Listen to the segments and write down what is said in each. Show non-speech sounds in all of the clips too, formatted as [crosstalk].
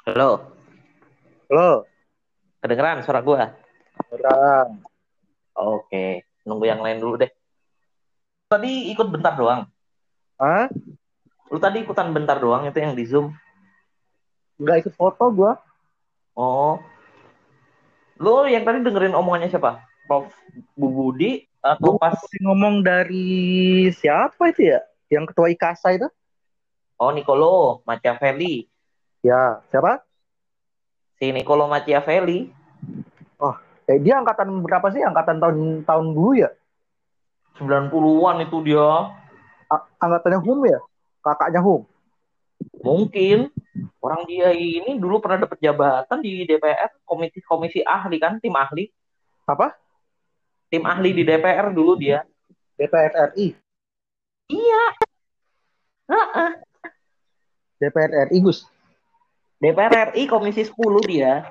Halo, Halo, kedengeran suara gua? orang. Oke, nunggu yang lain dulu deh. Tadi ikut bentar doang. Hah? Lu tadi ikutan bentar doang itu yang di Zoom. Nggak ikut foto gua. Oh. Lu yang tadi dengerin omongannya siapa? Prof Bu Budi atau pas Ngomong dari siapa itu ya? Yang ketua IKASA itu? Oh Nicolo Machiavelli. Ya, siapa? Si Nicolo Machiavelli. Eh, dia angkatan berapa sih? Angkatan tahun tahun dulu ya? 90-an itu dia. A- angkatannya Hum ya? Kakaknya Hum. Mungkin orang dia ini dulu pernah dapat jabatan di DPR, komisi komisi ahli kan, tim ahli. Apa? Tim ahli di DPR dulu dia. DPR RI. Iya. Heeh. DPR RI, Gus. DPR RI Komisi 10 dia.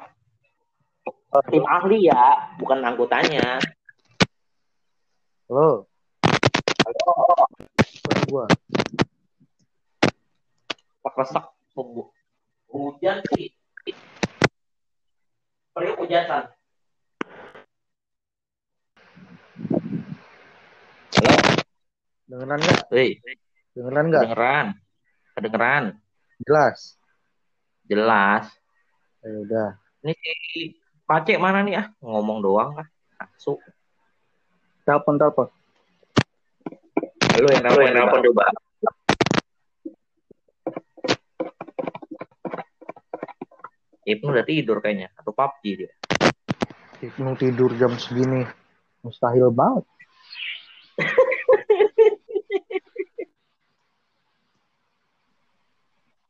Tim ahli ya, bukan anggotanya. Halo. Halo. Gua. Resek tunggu. Hujan sih. Periuk hujanan. Halo, Dengeran nggak? hei, Dengeran nggak? kedengeran. Kedengeran. Jelas. Jelas. Ya udah. Ini si Pacek mana nih ah? Ngomong doang lah. Asu. Telepon, telepon. Lu yang yang nelpon coba. Ibnu udah tidur kayaknya. Atau PUBG dia. Ibnu tidur jam segini. Mustahil banget.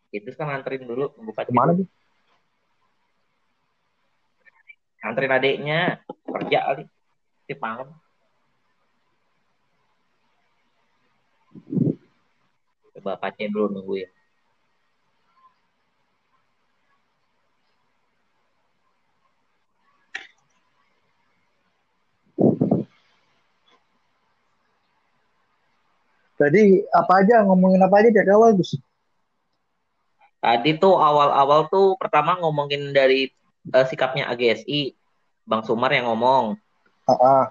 Itu kan nganterin dulu. Pacek Ke mana dia? Nganterin adeknya. Kerja kali. Tip malam. Coba Pacek dulu nunggu ya. Tadi apa aja? Ngomongin apa aja dari awal, Gus? Tadi tuh awal-awal tuh pertama ngomongin dari eh, sikapnya AGSI. Bang Sumar yang ngomong. Ah, ah.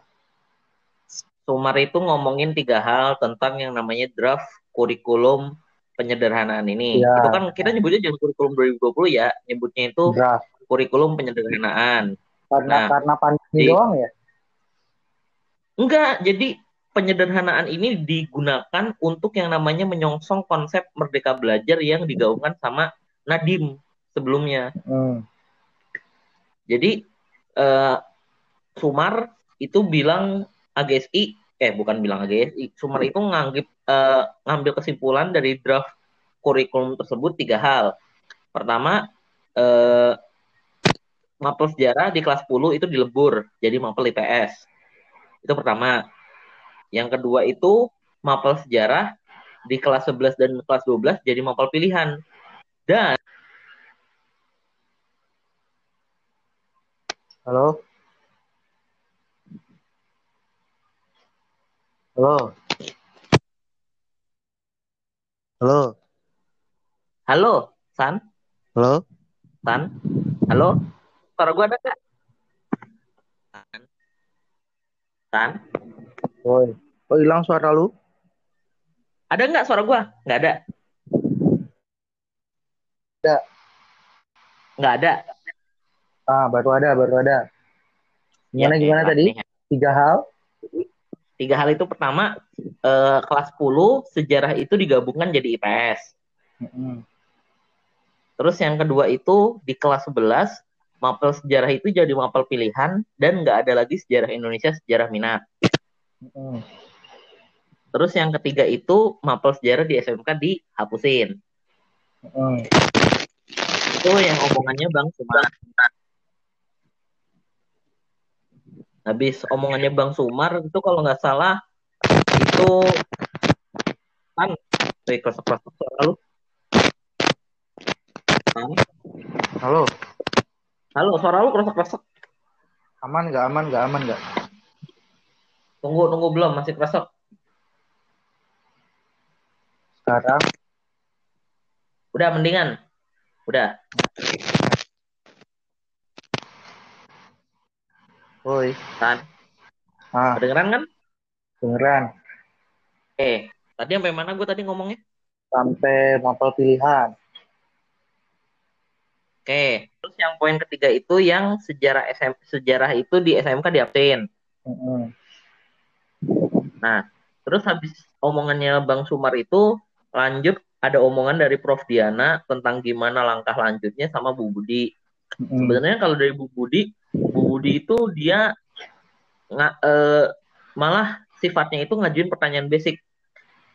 Sumar itu ngomongin tiga hal tentang yang namanya draft kurikulum penyederhanaan ini. Iya. Itu kan kita nyebutnya jangan kurikulum 2020 ya, nyebutnya itu Draft. kurikulum penyederhanaan. Karena Nah, karena pandemi di- doang ya? Enggak, jadi penyederhanaan ini digunakan untuk yang namanya menyongsong konsep merdeka belajar yang digaungkan sama Nadim sebelumnya. Hmm. Jadi eh, Sumar itu bilang AGSI, eh bukan bilang AGSI, Sumar itu nganggip eh, ngambil kesimpulan dari draft kurikulum tersebut tiga hal. Pertama, eh, mapel sejarah di kelas 10 itu dilebur jadi mapel IPS. Itu pertama. Yang kedua itu mapel sejarah di kelas 11 dan kelas 12 jadi mapel pilihan. Dan Halo? Halo? Halo? halo, San, Halo? San, halo, suara gua ada nggak? San, San, Woi. Oh, hilang suara lu? ada nggak suara gua? Nggak ada. Ada. Nggak ada. Ah, baru ada, baru ada. Gimana, Ya, gimana elah tadi? nih. Tiga hal? Tiga hal itu pertama, eh, kelas 10 sejarah itu digabungkan jadi IPS. Mm-mm. Terus yang kedua itu di kelas 11 mapel sejarah itu jadi mapel pilihan dan nggak ada lagi sejarah Indonesia sejarah minat. Terus yang ketiga itu mapel sejarah di SMK dihapusin. Mm-mm. Itu yang omongannya Bang Sumar. Habis omongannya Bang Sumar itu kalau nggak salah itu kan Wih, kresek-kresek suara lu. San? Halo? Halo, suara lu kresek-kresek. Aman nggak? Aman nggak? Aman nggak? Tunggu, tunggu belum, masih kresek. Sekarang? Udah mendingan. Udah. Woi, Tan, ah, kedengeran kan? beneran. Eh, tadi sampai mana gue tadi ngomongnya? Sampai mapel pilihan. Oke, terus yang poin ketiga itu yang sejarah SM, sejarah itu di SMK diabsen. Mm-mm. Nah, terus habis omongannya Bang Sumar itu lanjut ada omongan dari Prof Diana tentang gimana langkah lanjutnya sama Bu Budi. Mm-mm. Sebenarnya kalau dari Bu Budi, Bu Budi itu dia nggak eh, malah sifatnya itu ngajuin pertanyaan basic.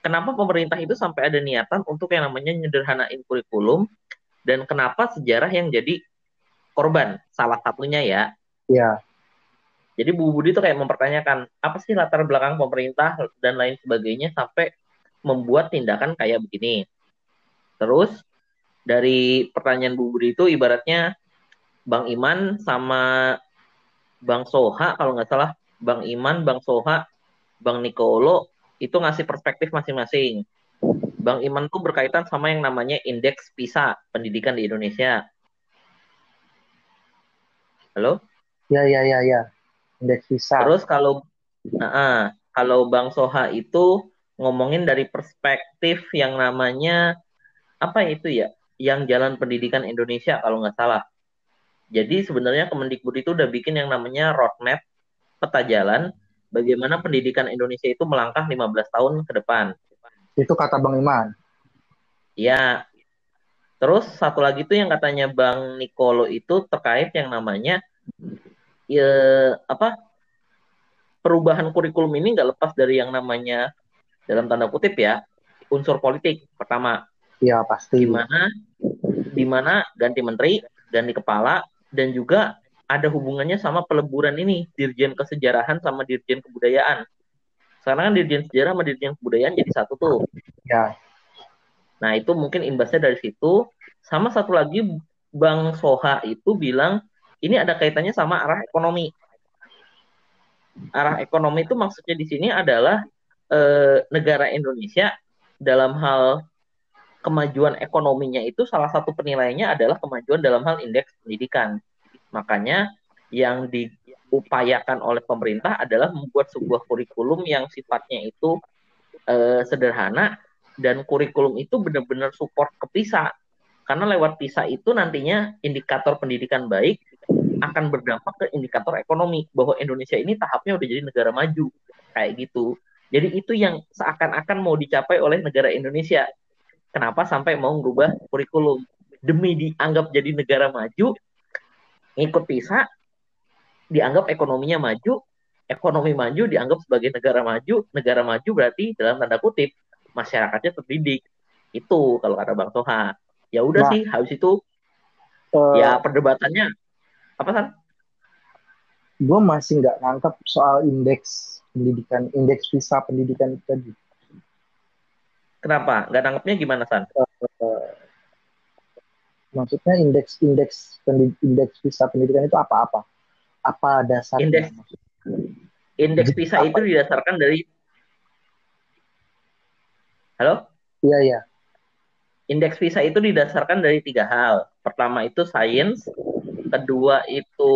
Kenapa pemerintah itu sampai ada niatan untuk yang namanya nyederhanain kurikulum dan kenapa sejarah yang jadi korban salah satunya ya. Ya, Jadi Bu Budi itu kayak mempertanyakan apa sih latar belakang pemerintah dan lain sebagainya sampai membuat tindakan kayak begini. Terus dari pertanyaan Bu Budi itu ibaratnya Bang Iman sama Bang Soha kalau nggak salah Bang Iman, Bang Soha, Bang Nikolo itu ngasih perspektif masing-masing. Bang Iman tuh berkaitan sama yang namanya indeks PISA pendidikan di Indonesia. Halo? ya, ya, ya, ya. Indeks visa. Terus kalau Nah, kalau Bang Soha itu ngomongin dari perspektif yang namanya apa itu ya? Yang jalan pendidikan Indonesia kalau nggak salah. Jadi sebenarnya Kemendikbud itu udah bikin yang namanya roadmap peta jalan bagaimana pendidikan Indonesia itu melangkah 15 tahun ke depan. Itu kata Bang Iman. Ya. Terus satu lagi tuh yang katanya Bang Nikolo itu terkait yang namanya ya apa perubahan kurikulum ini nggak lepas dari yang namanya dalam tanda kutip ya unsur politik pertama. Ya, pasti. di mana di mana ganti menteri ganti kepala dan juga ada hubungannya sama peleburan ini dirjen kesejarahan sama dirjen kebudayaan. Sekarang kan dirjen sejarah sama dirjen kebudayaan jadi satu tuh. Ya, nah itu mungkin imbasnya dari situ. Sama satu lagi Bang Soha itu bilang ini ada kaitannya sama arah ekonomi arah ekonomi itu maksudnya di sini adalah eh, negara Indonesia dalam hal kemajuan ekonominya itu salah satu penilaiannya adalah kemajuan dalam hal indeks pendidikan. Makanya yang diupayakan oleh pemerintah adalah membuat sebuah kurikulum yang sifatnya itu eh, sederhana dan kurikulum itu benar-benar support ke PISA. Karena lewat PISA itu nantinya indikator pendidikan baik akan berdampak ke indikator ekonomi bahwa Indonesia ini tahapnya udah jadi negara maju kayak gitu. Jadi itu yang seakan-akan mau dicapai oleh negara Indonesia. Kenapa sampai mau merubah kurikulum demi dianggap jadi negara maju, ikut PISA, dianggap ekonominya maju, ekonomi maju dianggap sebagai negara maju, negara maju berarti dalam tanda kutip masyarakatnya terdidik. Itu kalau kata Bang Toha. Ya udah Nah. sih, habis itu Eh, ya perdebatannya apa kan? gue masih nggak nangkep soal indeks pendidikan, indeks visa pendidikan itu tadi. Kenapa? Nggak nangkepnya gimana San? Eh, maksudnya indeks indeks indeks visa pendidikan itu apa-apa? Apa dasarnya? Indeks. Indeks PISA itu didasarkan dari Halo? Iya iya. Indeks PISA itu didasarkan dari tiga hal. Pertama itu sains, kedua itu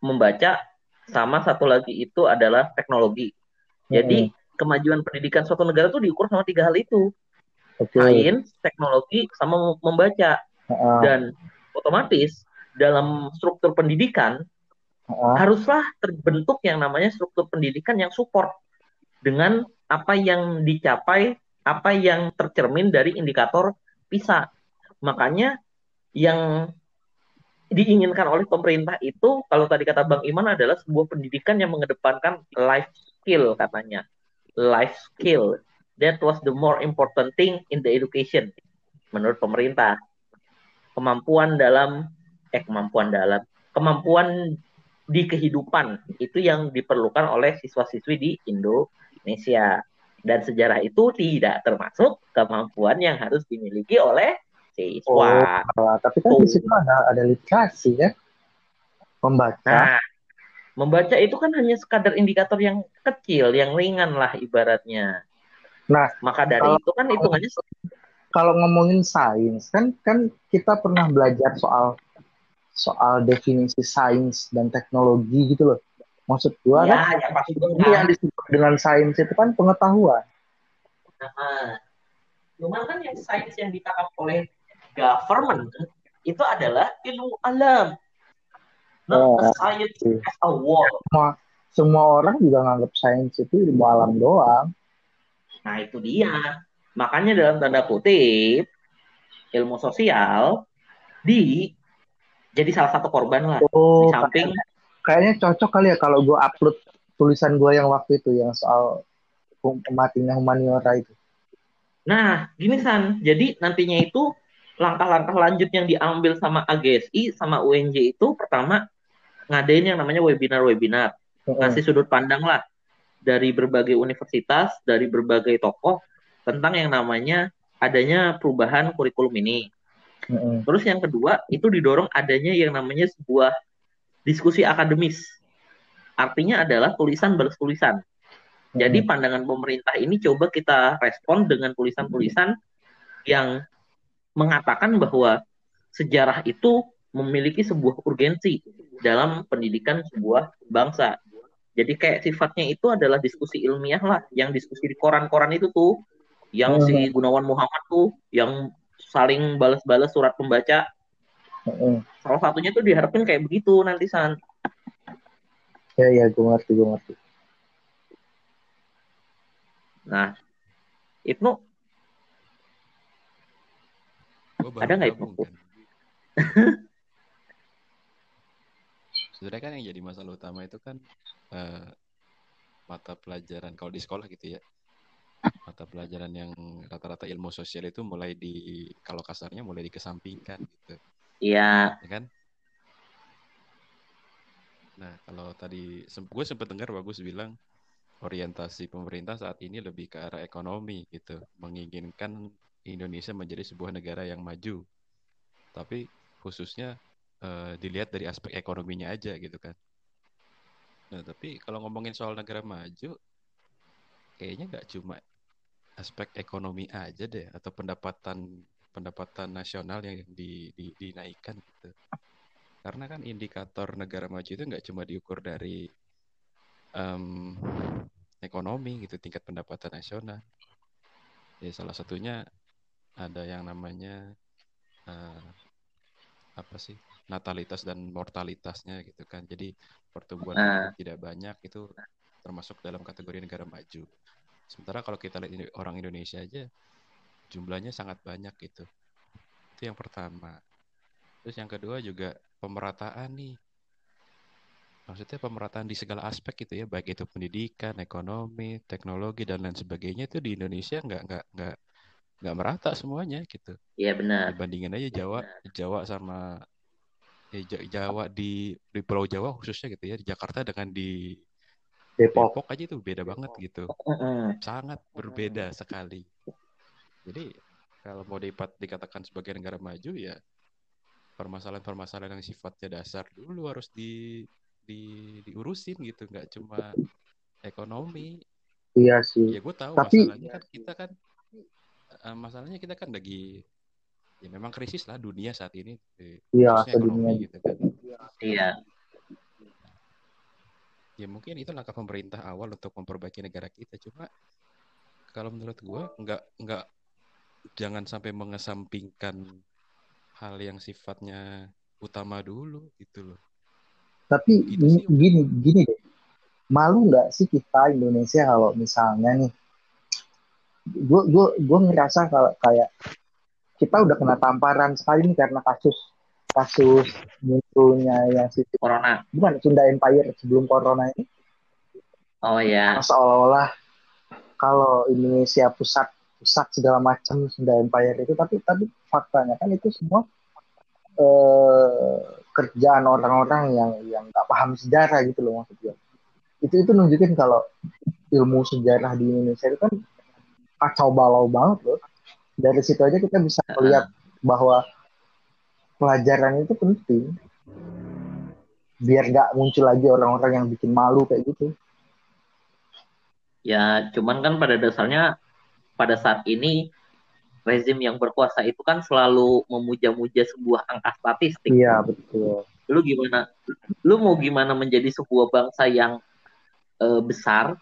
membaca, sama satu lagi itu adalah teknologi. Jadi kemajuan pendidikan suatu negara itu diukur sama tiga hal itu. Oke. Sains, teknologi, sama membaca. Heeh, Dan otomatis dalam struktur pendidikan heeh. haruslah terbentuk yang namanya struktur pendidikan yang support dengan apa yang dicapai, apa yang tercermin dari indikator PISA. Makanya yang diinginkan oleh pemerintah itu, kalau tadi kata Bang Iman adalah sebuah pendidikan yang mengedepankan life skill katanya. Life skill. That was the more important thing in the education. Menurut pemerintah. Kemampuan dalam, eh kemampuan dalam, kemampuan di kehidupan itu yang diperlukan oleh siswa-siswi di Indonesia. Dan sejarah itu tidak termasuk kemampuan yang harus dimiliki oleh siswa. Oh, tapi kan di situ ada ada literasi ya. Membaca. Nah, membaca itu kan hanya sekadar indikator yang kecil, yang ringan lah ibaratnya. Nah, Maka dari kalau- itu kan hitungannya kalau ngomongin sains kan kan kita pernah belajar soal soal definisi sains dan teknologi gitu loh. Maksud gua ya, kan ya pasti ini yang disebut dengan sains itu kan pengetahuan. Nah, cuman kan yang sains yang ditangkap oleh government itu adalah ilmu alam. Not Oh, a science iya. as a whole. Semua semua orang juga nganggap sains itu ilmu alam doang. Nah, itu dia. Makanya dalam tanda kutip, ilmu sosial di jadi salah satu korban lah. Oh, Di samping kayaknya cocok kali ya kalau gue upload tulisan gue yang waktu itu yang soal matinya humaniora itu. Nah, gini San, jadi nantinya itu langkah-langkah lanjut yang diambil sama AGSI sama UNJ itu pertama ngadain yang namanya webinar-webinar, ngasih sudut pandang lah dari berbagai universitas, dari berbagai tokoh tentang yang namanya adanya perubahan kurikulum ini. Terus yang kedua itu didorong adanya yang namanya sebuah diskusi akademis. Artinya adalah tulisan balas tulisan. Jadi Heeh. pandangan pemerintah ini coba kita respon dengan tulisan-tulisan yang mengatakan bahwa sejarah itu memiliki sebuah urgensi dalam pendidikan sebuah bangsa. Jadi kayak sifatnya itu adalah diskusi ilmiah lah, yang diskusi di koran-koran itu tuh, yang si Gunawan Muhammad tuh, yang saling balas-balas surat pembaca. Salah satunya tuh diharapkan kayak begitu nanti San. Ya ya gue ngerti gue ngerti. Nah, Ibnu Ada nggak kan. [laughs] Sebenarnya kan yang jadi masalah utama itu kan eh, mata pelajaran kalau di sekolah gitu ya. Mata pelajaran yang rata-rata ilmu sosial itu mulai di kalau kasarnya mulai dikesampingkan gitu, ya ya kan? Nah, kalau tadi gue sempat dengar bagus bilang orientasi pemerintah saat ini lebih ke arah ekonomi gitu, menginginkan Indonesia menjadi sebuah negara yang maju. Tapi khususnya eh, dilihat dari aspek ekonominya aja gitu kan. Nah, tapi kalau ngomongin soal negara maju, kayaknya nggak cuma aspek ekonomi aja deh atau pendapatan pendapatan nasional yang di, di- dinaikkan gitu. Karena kan indikator negara maju itu nggak cuma diukur dari em, ekonomi gitu, tingkat pendapatan nasional. Ya salah satunya ada yang namanya eh, apa sih natalitas dan mortalitasnya gitu kan. Jadi pertumbuhan Nah. tidak banyak itu termasuk dalam kategori negara maju. Sementara kalau kita lihat orang Indonesia aja jumlahnya sangat banyak gitu. Itu yang pertama. Terus yang kedua juga pemerataan nih. Maksudnya pemerataan di segala aspek gitu ya, baik itu pendidikan, ekonomi, teknologi dan lain sebagainya itu di Indonesia nggak nggak nggak nggak merata semuanya gitu. iya benar. Dibandingin aja Jawa, Jawa sama Ja- Jawa di di Pulau Jawa khususnya gitu ya, di Jakarta dengan di Depok. Depok aja tuh beda banget gitu. Sangat berbeda sekali. Jadi kalau mau dipat, dikatakan sebagai negara maju ya permasalahan-permasalahan yang sifatnya dasar dulu harus di, di diurusin gitu, nggak cuma ekonomi. Iya sih. Ya gue tahu Tapi- masalahnya kan kita kan eh, masalahnya kita kan lagi ya memang krisis lah dunia saat ini. eh, Iya, sedunia. gitu kan. Iya. Ya mungkin itu langkah pemerintah awal untuk memperbaiki negara kita. Cuma kalau menurut gua nggak nggak jangan sampai mengesampingkan hal yang sifatnya utama dulu gitu loh. Tapi Gitu gini, sih. gini, gini deh. Malu nggak sih kita Indonesia kalau misalnya nih, gue gue gue ngerasa kalau kayak kita udah kena tamparan sekali nih karena kasus kasus munculnya yang si Corona. bukan Sunda Empire sebelum corona ini Oh ya. seolah-olah kalau Indonesia pusat pusat segala macam Sunda Empire itu. Tapi tapi faktanya kan itu semua eh, kerjaan orang-orang yang yang nggak paham sejarah gitu loh maksud gue itu itu nunjukin kalau ilmu sejarah di Indonesia itu kan kacau balau banget loh. Dari situ aja kita bisa melihat bahwa pelajaran itu penting. Biar nggak muncul lagi orang-orang yang bikin malu kayak gitu. Ya, cuman kan pada dasarnya pada saat ini rezim yang berkuasa itu kan selalu memuja-muja sebuah angka statistik. Iya betul. Lu gimana? Lu mau gimana menjadi sebuah bangsa yang eh, besar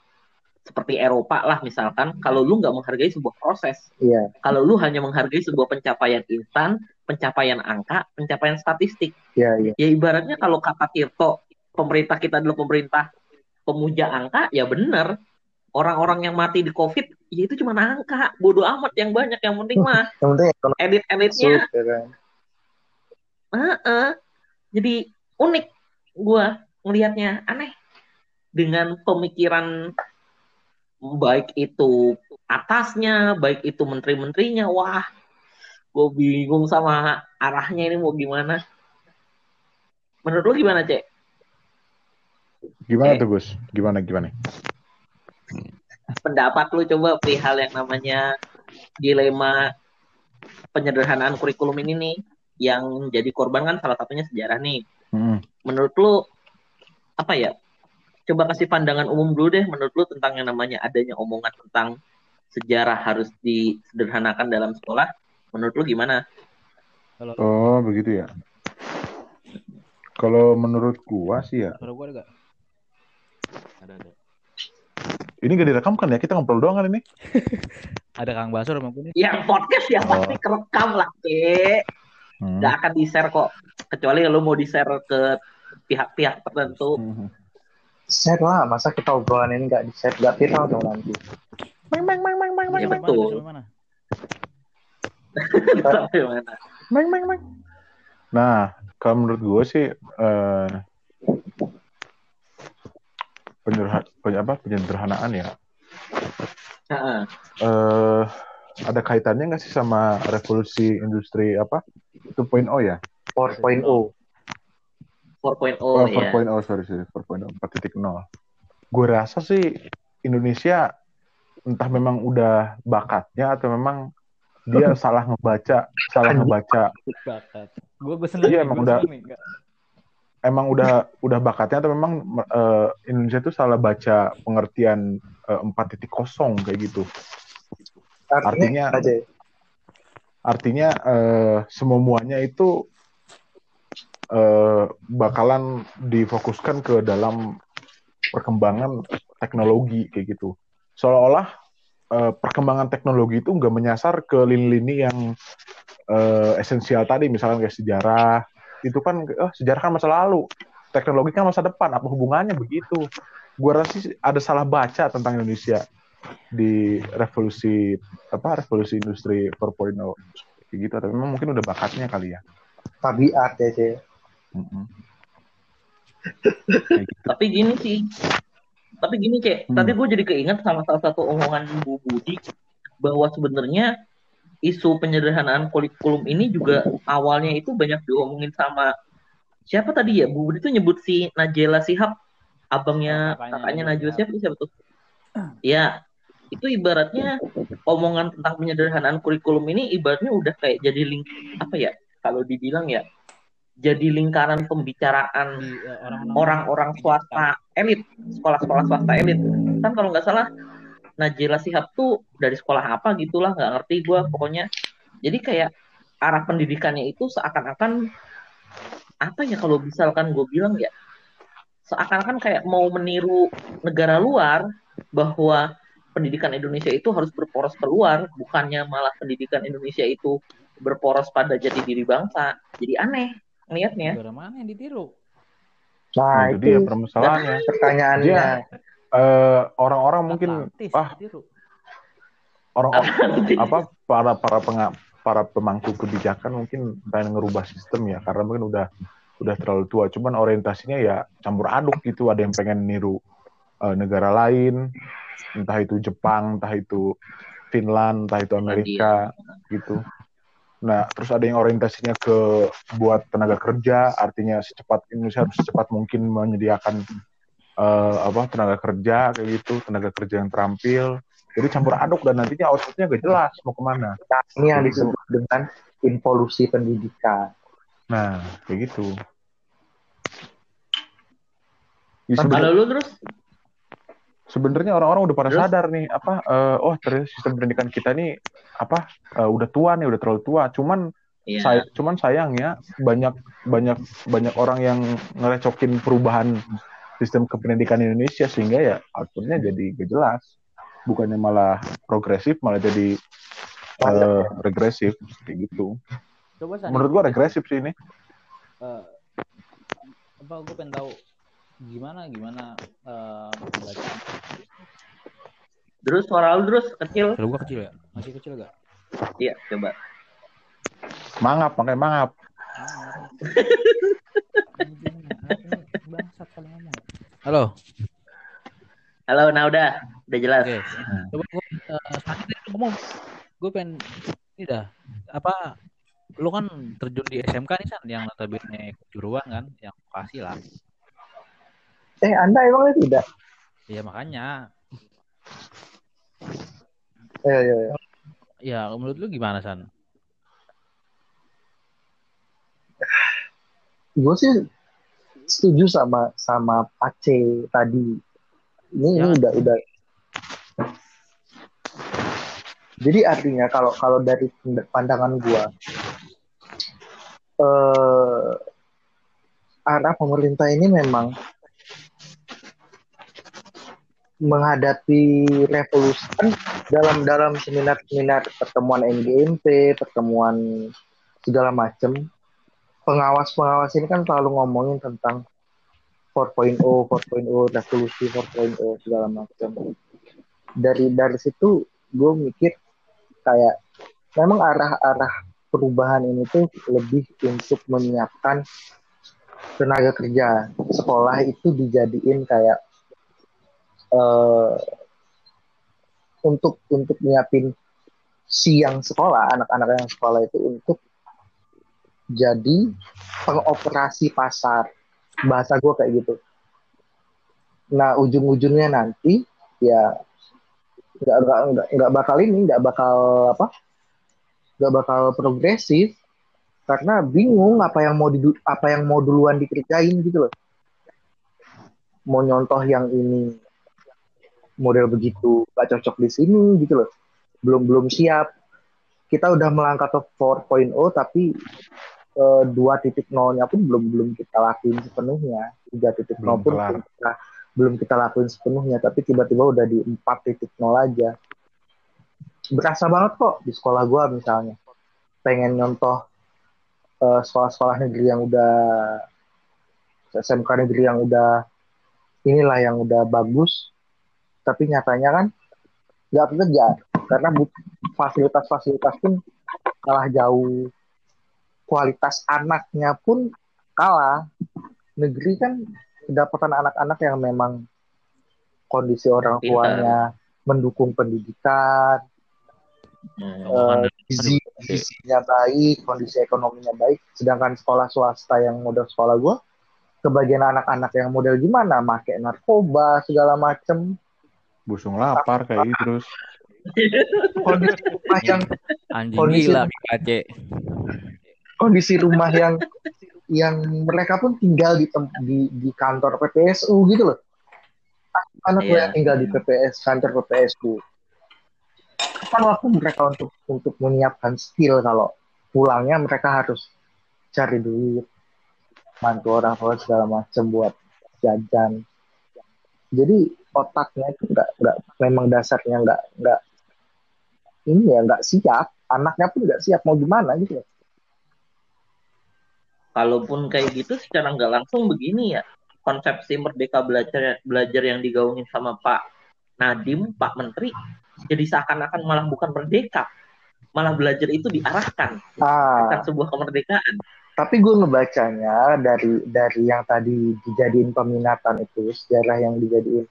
seperti Eropa lah misalkan, kalau lu nggak menghargai sebuah proses, Iya. kalau lu hanya menghargai sebuah pencapaian instan, pencapaian angka, pencapaian statistik, Iya iya. ya ibaratnya kalau kata Tirto, pemerintah kita adalah pemerintah pemuja angka, ya bener. Orang-orang yang mati di COVID, ya itu cuma angka. Bodoh amat yang banyak. Yang penting mah [laughs] Yang penting edit-editnya. masuk, ya kan. Heeh. Jadi unik gua ngelihatnya aneh. Dengan pemikiran baik itu atasnya, baik itu menteri-menterinya, wah, gue bingung sama arahnya ini mau gimana. Menurut lu gimana, Cek? Gimana Oke. tuh Gus? Gimana gimana? Pendapat lu coba perihal yang namanya dilema penyederhanaan kurikulum ini nih yang jadi korban kan salah satunya sejarah nih. Hmm. Menurut lu apa ya? Coba kasih pandangan umum dulu deh menurut lu tentang yang namanya adanya omongan tentang sejarah harus disederhanakan dalam sekolah. Menurut lu gimana? Oh begitu ya. Kalau menurut gua sih ya, gua ada gak? Ada ada. Ini gak direkam kan ya? Kita ngobrol doang kan ini? [laughs] Ada Kang Basur sama gue nih. Yang podcast ya Oh. pasti kerekam lah, Cek. Hmm. Gak akan di-share kok. Kecuali lu mau di-share ke pihak-pihak tertentu. Hmm. Share lah, masa kita obrolan ini nggak di share, nggak viral dong nanti. Ya Sampai betul. mana? Sampai mana? Nah, kalau menurut gue sih eh penyederha- peny- apa, penyederhanaan ya. Heeh. eh ada kaitannya nggak sih sama revolusi industri apa 2.0 ya? 4.0. 4.0 Oh, ya. 4.0 sorry sorry 4.0 4.0. Gue rasa sih Indonesia entah memang udah bakatnya atau memang dia [laughs] salah ngebaca salah ngebaca Bakat. Gue gue seneng. Iya, emang gua udah- nih. Emang udah udah bakatnya atau memang eh, Indonesia tuh salah baca pengertian eh, 4.0 kayak gitu. Artinya, Artinya- aja. Artinya eh, semuanya itu eh, bakalan difokuskan ke dalam perkembangan teknologi kayak gitu. Seolah-olah eh, perkembangan teknologi itu nggak menyasar ke lini-lini yang eh, esensial tadi, misalnya kayak sejarah. Itu kan, oh, sejarah kan masa lalu, teknologi kan masa depan. Apa hubungannya begitu? Gua rasa sih ada salah baca tentang Indonesia di revolusi apa revolusi industri 4.0 kayak gitu tapi memang mungkin udah bakatnya kali ya Tabiat ya sih. Mm-mm. [laughs] Kayak gitu. Tapi gini sih. Tapi gini, Cek. Hmm. Tadi gue jadi keinget sama salah satu omongan Bu Budi bahwa sebenarnya isu penyederhanaan kurikulum ini juga awalnya itu banyak diomongin sama siapa tadi ya? Bu Budi tuh nyebut si Najela Sihab, abangnya Kakaknya kakaknya Najwa. Sihab itu siapa tuh? Ya, itu ibaratnya omongan tentang penyederhanaan kurikulum ini ibaratnya udah kayak jadi link apa ya? Kalau dibilang ya jadi lingkaran pembicaraan eh, orang-orang orang-orang swasta elit, sekolah-sekolah swasta elit. Kan kalau nggak salah Najila Sihab tuh dari sekolah apa gitulah, nggak ngerti gue pokoknya. Jadi kayak arah pendidikannya itu seakan-akan apa ya kalau misalkan gue bilang ya seakan-akan kayak mau meniru negara luar bahwa pendidikan Indonesia itu harus berporos keluar, bukannya malah pendidikan Indonesia itu berporos pada jati diri bangsa. Jadi aneh ngelihatnya. negara mana yang ditiru? Nah, Nah, itu dia itu permasalahannya pertanyaannya. Dia- Eh, orang-orang mungkin Atlantis ah orang apa para para penga, para pemangku kebijakan mungkin pengen ngerubah sistem ya karena mungkin udah udah terlalu tua. Cuman orientasinya ya campur aduk gitu ada yang pengen niru eh, negara lain entah itu Jepang entah itu Finland entah itu Amerika gitu. Nah terus ada yang orientasinya ke buat tenaga kerja artinya secepat Indonesia harus secepat mungkin menyediakan eh, apa tenaga kerja kayak gitu tenaga kerja yang terampil jadi campur aduk dan nantinya outputnya gak jelas mau ke mana Nah, ini yang disebut dengan involusi pendidikan. Nah, kayak gitu. Ya, Kalau sebenarnya- lu terus sebenarnya orang-orang udah pada Terus? sadar nih apa eh, oh ternyata sistem pendidikan kita nih apa eh, udah tua nih udah terlalu tua cuman Iya. say- cuman sayangnya banyak banyak banyak orang yang ngerecokin perubahan sistem kependidikan Indonesia sehingga ya outputnya jadi gak jelas bukannya malah progresif malah jadi eh, regresif kayak gitu Coba San, menurut gua regresif sih ini eh, apa gue pengen tahu gimana gimana eh, bacaan. Terus suara lu terus kecil. Suara gua kecil ya? Masih kecil gak? Iya, coba. mangap makanya mangap [laughs] Bangsat kali ngomong. Halo. Halo, nah udah, udah jelas. Oke. Coba gue uh, ngomong. Gue pengen ini dah. Apa lu kan terjun di SMK nih San yang notabene kejuruan kan yang vokasi lah. Eh, Anda emangnya tidak? Iya makanya Iya, iya, iya. ya menurut lu gimana San? Gue sih setuju sama sama Pace tadi. Ini, ini Ya. udah udah. Jadi artinya kalau kalau dari pandangan gua eh arah pemerintah ini memang menghadapi revolusi kan dalam dalam seminar-seminar pertemuan NGMP, pertemuan segala macam pengawas-pengawas ini kan selalu ngomongin tentang 4.0, 4.0, revolusi 4.0 segala macam. Dari dari situ gue mikir kayak memang arah-arah perubahan ini tuh lebih untuk menyiapkan tenaga kerja. Sekolah itu dijadiin kayak eh untuk untuk nyiapin siang sekolah, anak-anak yang sekolah itu untuk jadi pengoperasi pasar bahasa gue kayak gitu. Nah ujung-ujungnya nanti ya nggak nggak nggak bakal ini nggak bakal apa nggak bakal progresif karena bingung apa yang mau didu- apa yang mau duluan dikerjain gitu loh. Mau nyontoh yang ini model begitu gak cocok di sini gitu loh. Belum belum siap. Kita udah melangkah ke 4.0 tapi eh, 2.0 nya pun belum belum kita lakuin sepenuhnya. 3.0 Belum pun kelar. belum kita, belum kita lakuin sepenuhnya tapi tiba-tiba udah di 4.0 aja. Berasa banget kok di sekolah gua misalnya. Pengen nyontoh eh, sekolah-sekolah negeri yang udah SMK negeri yang udah inilah yang udah bagus. Tapi nyatanya kan nggak bekerja karena fasilitas-fasilitas pun kalah jauh kualitas anaknya pun kalah negeri kan kedapatan anak-anak yang memang kondisi orang Pintar. tuanya mendukung pendidikan Hmm. Eh, gizinya baik kondisi ekonominya baik sedangkan sekolah swasta yang model sekolah gue kebagian anak-anak yang model gimana make narkoba segala macem busung lapar kayak gitu terus kondisi rumah yang Anjing Kondisi- gila Kace. Kondisi rumah yang yang mereka pun tinggal di di, di kantor PPSU gitu loh anak gue Iya. yang tinggal di PPS kantor PPSU kapan waktu mereka untuk untuk menyiapkan skill kalau pulangnya mereka harus cari duit bantu orang tua segala macam buat jajan jadi otaknya itu nggak nggak memang dasarnya nggak nggak ini ya nggak siap anaknya pun nggak siap mau gimana gitu loh. Kalaupun kayak gitu secara nggak langsung begini ya. Konsepsi merdeka belajar belajar yang digaungin sama Pak Nadim, Pak Menteri, jadi seakan-akan malah bukan merdeka. Malah belajar itu diarahkan, ah bukan sebuah kemerdekaan. tapi gue ngebacanya dari dari yang tadi dijadiin peminatan itu sejarah yang dijadiin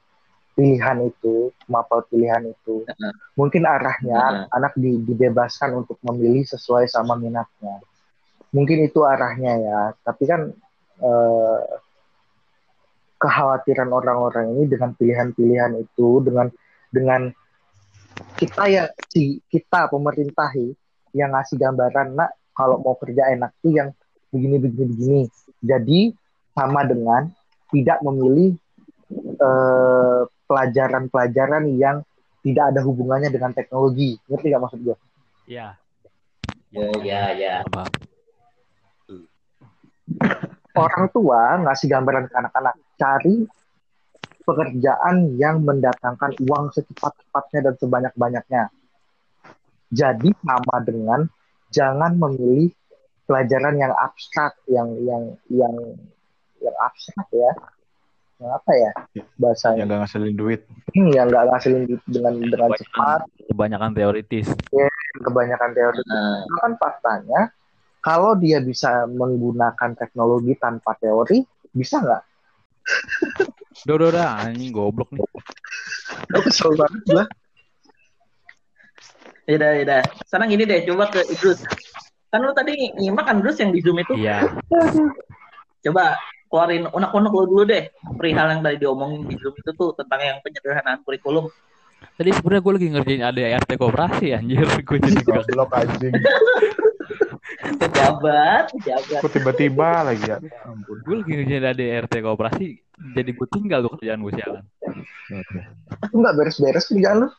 pilihan itu mapel pilihan itu Heeh. mungkin arahnya anak di- dibebaskan untuk memilih sesuai sama minatnya mungkin itu arahnya ya tapi kan eh, kekhawatiran orang-orang ini dengan pilihan-pilihan itu dengan dengan kita ya si kita pemerintah yang ngasih gambaran nak kalau mau kerja enak tuh yang begini begini begini jadi sama dengan tidak memilih eh, pelajaran-pelajaran yang tidak ada hubungannya dengan teknologi. Ngerti gak maksud gue? Ya. Ya, ya, ya. [laughs] Orang tua ngasih gambaran ke anak-anak, cari pekerjaan yang mendatangkan uang secepat-cepatnya dan sebanyak-banyaknya. Jadi sama dengan jangan memilih pelajaran yang abstrak, yang yang yang yang abstrak ya. Yang apa ya bahasanya? Yang gak ngasilin duit. Hmm, yang nggak ngasilin duit dengan dengan cepat, Kebanyakan teoritis. kebanyakan teori. Nah, Itu kan faktanya kalau dia bisa menggunakan teknologi tanpa teori, bisa nggak? [laughs] Udah, udah, udah. Anjing goblok nih. Kesel banget lah. yaudah, yaudah. Sekarang gini deh, coba ke Idrus. Kan lu tadi nyimak kan Idrus yang di Zoom itu. Iya. Coba keluarin unek-unek lu dulu deh. Perihal yang tadi diomongin di Zoom itu tuh tentang yang penyederhanaan kurikulum. Tadi sebenarnya gue lagi ngerjain ADART koperasi anjir. [laughs] Gue jadi Goblok anjing. [laughs] Pejabat, pejabat. Kok tiba-tiba lagi ya? Ampun. gue lagi ngerjain ADART koperasi jadi gue tinggal tuh kerjaan gue sialan. Aku nggak beres-beres kerjaan lu.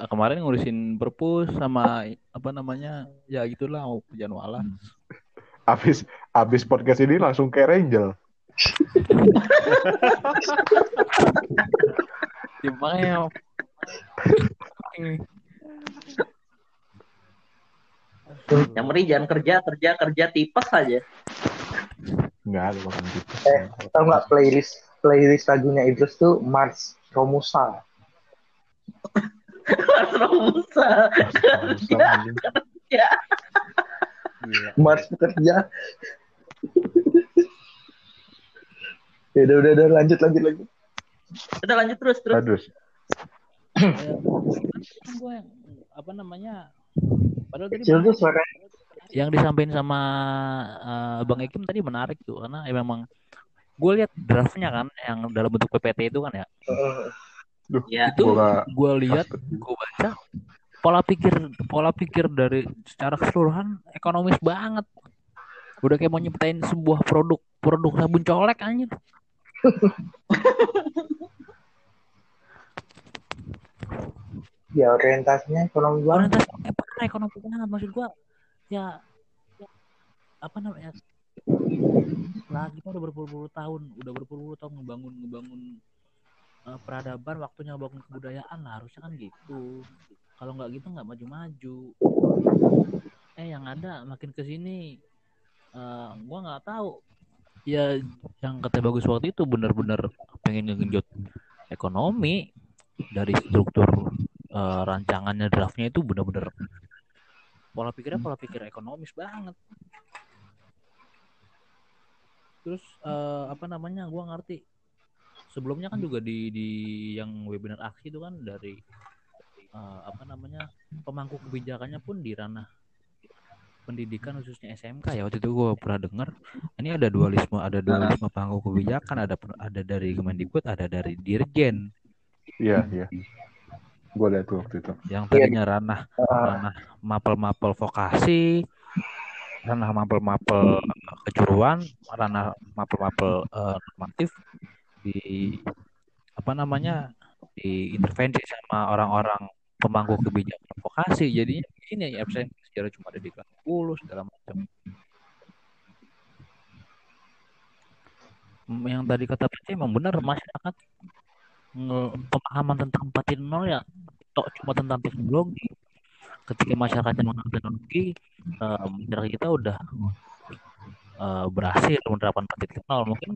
Eh, Kemarin ngurusin perpus sama apa namanya ya gitulah mau kerjaan wala. Abis, abis podcast ini langsung ke Angel. [laughs] Ya, makanya [laughs] ini Yang meri jangan kerja, kerja, kerja tipes aja. Enggak ada bukan gitu. Eh, Tahu nggak playlist playlist lagunya Idrus tuh Mars Romusa. Romusa. Kerja. Ya. Mars bekerja. ya udah udah udah lanjut lanjut lanjut. Kita lanjut terus, terus. Aduh. kan gue yang apa namanya padahal tadi Kecil tuh suara yang disampaikan sama eh, Bang Ekim tadi menarik tuh karena ya memang gue lihat draftnya kan yang dalam bentuk PPT itu kan ya. Duh, Ya. itu gua gue lihat gue baca pola pikir pola pikir dari secara keseluruhan ekonomis banget. Udah kayak mau nyiptain sebuah produk produk sabun colek anjir. [laughs] Ya orientasinya ekonomi banget. orientasi parah ekonomi banget maksud gua ya, ya, apa namanya lah kita udah berpuluh-puluh tahun udah berpuluh-puluh tahun ngebangun ngebangun eh, peradaban waktunya bangun kebudayaan lah harusnya kan gitu. Kalau nggak gitu nggak maju-maju. Eh yang ada makin ke sini eh gua nggak tahu. Ya yang kata bagus waktu itu benar-benar pengen ngegenjot ekonomi dari struktur eh, rancangannya draftnya itu benar-benar pola pikirnya pola pikir ekonomis banget. Terus eh, apa namanya gua ngerti. Sebelumnya kan juga di di yang webinar aksi itu kan dari eh, apa namanya pemangku kebijakannya pun di ranah pendidikan khususnya SMK ya. Waktu itu gua pernah dengar ini ada dualisme ada dualisme pemangku kebijakan ada ada dari Kemendikbud ada dari Dirjen. Iya, iya. Gue lihat tuh waktu itu. yang tadinya ranah Ah, ranah mapel-mapel vokasi, ranah mapel-mapel kejuruan, ranah mapel-mapel eh, normatif di apa namanya diintervensi sama orang-orang pemangku kebijakan vokasi. Jadinya ini ya absen sejarah cuma ada di kelas 10 segala macam. Yang tadi kata Pece emang benar masyarakat pemahaman tentang 4.0 ya tok cuma tentang teknologi ketika masyarakatnya mengenal teknologi eh, masyarakat kita udah eh, berhasil menerapkan 4.0 mungkin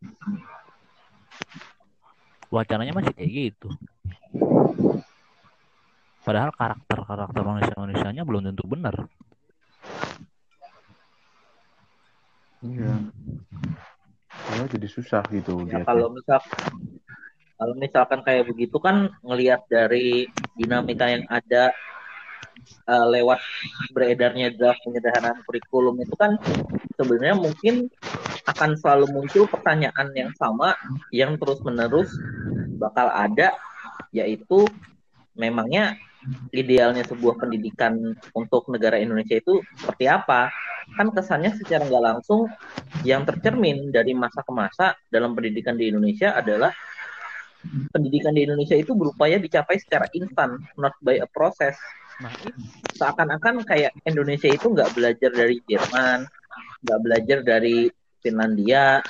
wacananya masih kayak gitu. Padahal karakter karakter manusia manusianya belum tentu benar. Iya. Ya, jadi susah gitu Ya, kalau misal kalau misalkan kayak begitu kan ngelihat dari dinamika yang ada eh, lewat beredarnya draft penyederhanaan kurikulum itu kan sebenarnya mungkin akan selalu muncul pertanyaan yang sama yang terus menerus bakal ada yaitu memangnya idealnya sebuah pendidikan untuk negara Indonesia itu seperti apa? Kan kesannya secara nggak langsung yang tercermin dari masa ke masa dalam pendidikan di Indonesia adalah pendidikan di Indonesia itu berupaya dicapai secara instan, not by a process. Nah, Seakan-akan kayak Indonesia itu nggak belajar dari Jerman, nggak belajar dari Finlandia,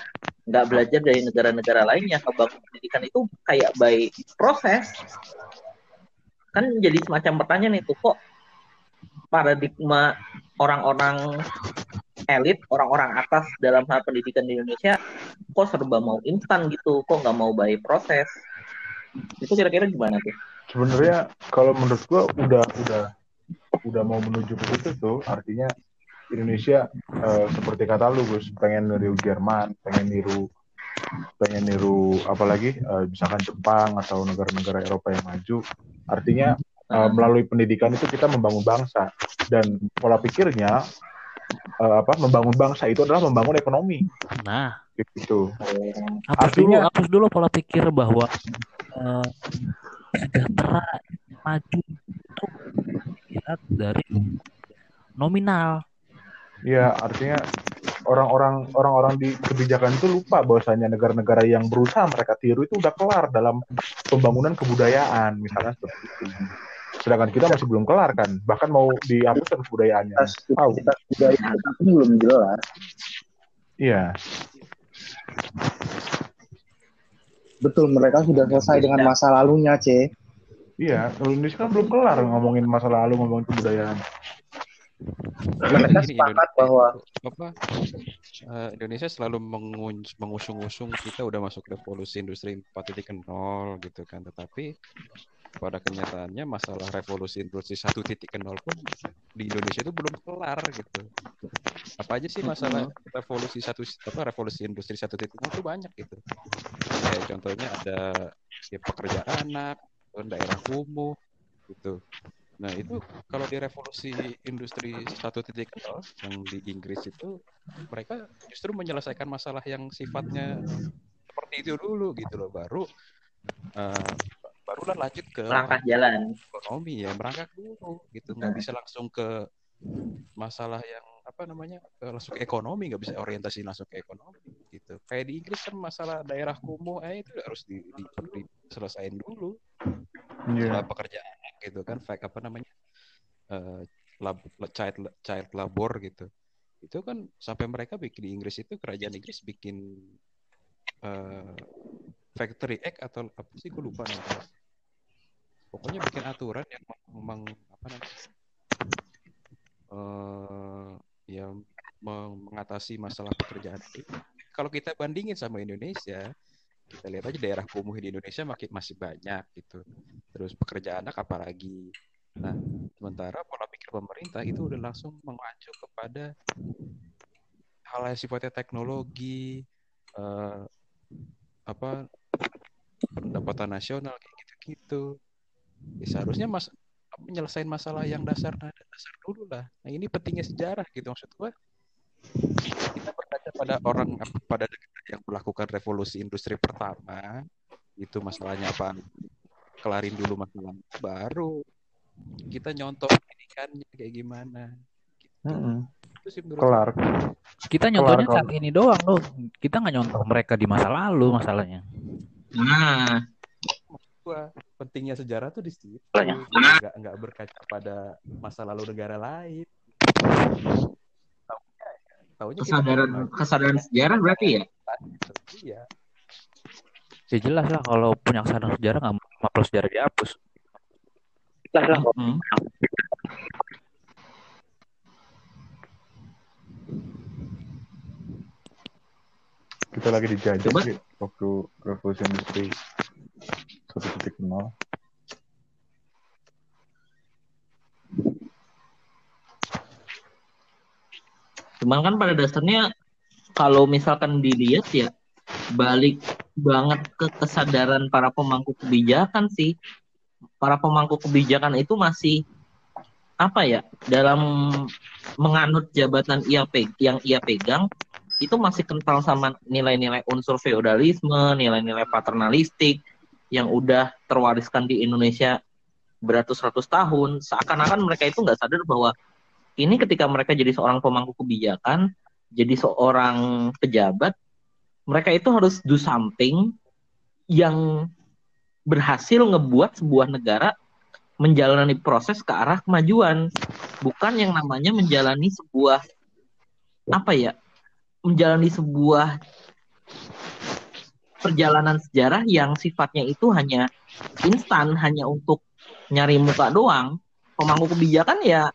nggak belajar dari negara-negara lainnya kebangun pendidikan itu kayak by proses. Kan jadi semacam pertanyaan itu kok paradigma orang-orang elit, orang-orang atas dalam hal pendidikan di Indonesia kok serba mau instan gitu, kok nggak mau by proses. Itu kira-kira gimana tuh? sebenarnya kalau menurut gua udah udah udah mau menuju ke situ tuh artinya Indonesia eh, seperti kata lu Gus pengen niru Jerman pengen niru pengen niru apalagi eh, misalkan Jepang atau negara-negara Eropa yang maju artinya eh, melalui pendidikan itu kita membangun bangsa dan pola pikirnya eh, apa membangun bangsa itu adalah membangun ekonomi. Nah. Gitu. Hapus Artinya- dulu hapus dulu pola pikir bahwa eh, sejahtera maju itu lihat dari nominal. Ya, artinya orang-orang orang-orang di kebijakan itu lupa bahwasanya negara-negara yang berusaha mereka tiru itu udah kelar dalam pembangunan kebudayaan, misalnya seperti itu. Sedangkan kita masih belum kelar kan, bahkan mau dihapuskan kebudayaannya. Identitas Tahu? identitas budaya pun belum jelas. Iya, Betul, mereka sudah selesai dengan masa lalunya, C. iya. Indonesia kan belum kelar ngomongin masa lalu, ngomongin kebudayaan. Mereka sepakat Indonesia bahwa apa eh, Indonesia selalu mengusung-usung kita udah masuk revolusi industri 4.0 gitu kan. Tetapi pada kenyataannya masalah revolusi industri 1.0 pun di Indonesia itu belum kelar gitu. Apa aja sih masalah revolusi satu apa revolusi industri 1.0 itu banyak gitu. Kayak contohnya ada ya pekerjaan anak daerah kumuh gitu Nah, itu kalau di revolusi industri 1.0 yang di Inggris itu mereka justru menyelesaikan masalah yang sifatnya seperti itu dulu gitu loh, baru eh, barulah lanjut ke Langkah jalan. ekonomi ya merangkak dulu gitu. Nggak bisa langsung ke masalah yang apa namanya langsung ke ekonomi nggak bisa orientasi langsung ke ekonomi gitu. Kayak di Inggris kan masalah daerah kumuh eh itu harus di, di, diselesain dulu. Iya. masalah pekerjaan gitu kan fact apa namanya eh, lab, child child labor gitu itu kan sampai mereka bikin di Inggris itu kerajaan Inggris bikin eh, factory act atau apa sih gue lupa namanya pokoknya bikin aturan yang memang apa namanya eh ya meng- mengatasi masalah pekerjaan itu. Kalau kita bandingin sama Indonesia, kita lihat aja daerah kumuh di Indonesia makin masih banyak gitu. Terus pekerjaan anak apalagi. Nah, sementara pola pikir pemerintah itu udah langsung mengacu kepada hal yang sifatnya teknologi, eh, apa pendapatan nasional kayak gitu-gitu. Ya, seharusnya mas menyelesaikan masalah yang dasar dasar dulu lah. Nah ini pentingnya sejarah gitu maksud gua. Kita berkaca pada orang pada negara yang melakukan revolusi industri pertama itu masalahnya apa? Kelarin dulu masalah baru. Kita nyontoh pendidikannya kayak gimana. Gitu. Itu sih menurut Kelar. kita nyontohnya Kelar, saat ini doang loh. Kita nggak nyontoh mereka di masa lalu masalahnya. Nah, gua pentingnya sejarah tuh di situ. Nggak nggak berkaca pada masa lalu negara lain taunya taunya kita kesadaran kesadaran sejarah berarti ya? iya ya jelas lah kalau punya kesadaran sejarah nggak mapel sejarah dihapus jelas lah Hmm. Kita lagi dijajah Coba. sih waktu revolusi industri 1.0. Cuman kan pada dasarnya kalau misalkan dilihat ya balik banget ke kesadaran para pemangku kebijakan sih. Para pemangku kebijakan itu masih apa ya dalam menganut jabatan ia pe- yang ia pegang itu masih kental sama nilai-nilai unsur feodalisme, nilai-nilai paternalistik yang udah terwariskan di Indonesia beratus-ratus tahun. Seakan-akan mereka itu nggak sadar bahwa ini ketika mereka jadi seorang pemangku kebijakan, jadi seorang pejabat, mereka itu harus do something yang berhasil ngebuat sebuah negara menjalani proses ke arah kemajuan, bukan yang namanya menjalani sebuah apa ya? Menjalani sebuah perjalanan sejarah yang sifatnya itu hanya instan, hanya untuk nyari muka doang. Pemangku kebijakan ya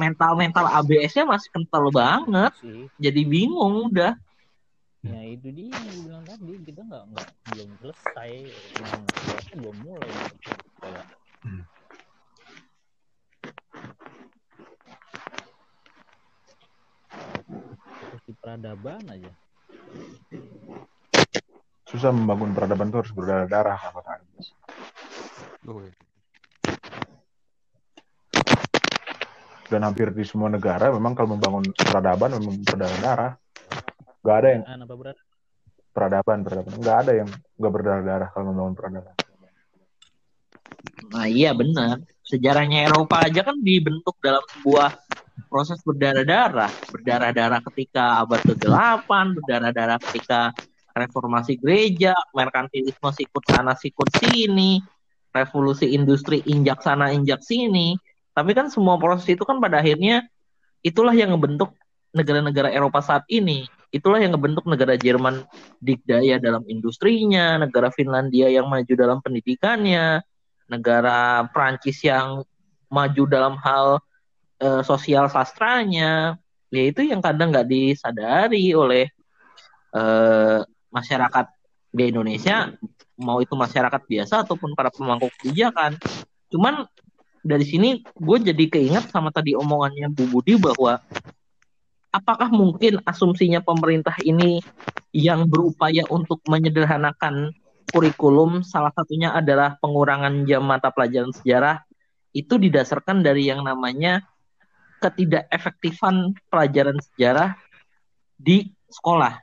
mental-mental ABS-nya masih kental banget. sih Jadi bingung udah. ya itu dia yang bilang tadi kita nggak nggak belum selesai belum mulai kayak fokus di peradaban aja Susah membangun peradaban itu harus berdarah-darah kata tadi. Oh, iya. Dan hampir di semua negara memang kalau membangun peradaban memang berdarah-darah. Gak ada yang ah, apa berat peradaban, peradaban. Gak ada yang gak berdarah-darah kalau membangun peradaban. Nah iya benar. Sejarahnya Eropa aja kan dibentuk dalam sebuah proses berdarah-darah. Berdarah-darah ketika abad ke-8, berdarah-darah ketika reformasi gereja, merkantilisme sikut sana sikut sini, revolusi industri injak sana injak sini. Tapi kan semua proses itu kan pada akhirnya itulah yang ngebentuk negara-negara Eropa saat ini. Itulah yang ngebentuk negara Jerman dikdaya dalam industrinya, negara Finlandia yang maju dalam pendidikannya, negara Prancis yang maju dalam hal eh, sosial sastranya, ya itu yang kadang nggak disadari oleh eh, masyarakat di Indonesia, mau itu masyarakat biasa ataupun para pemangku kebijakan. Cuman dari sini gue jadi keinget sama tadi omongannya Bu Budi bahwa apakah mungkin asumsinya pemerintah ini yang berupaya untuk menyederhanakan kurikulum salah satunya adalah pengurangan jam mata pelajaran sejarah itu didasarkan dari yang namanya ketidakefektifan pelajaran sejarah di sekolah.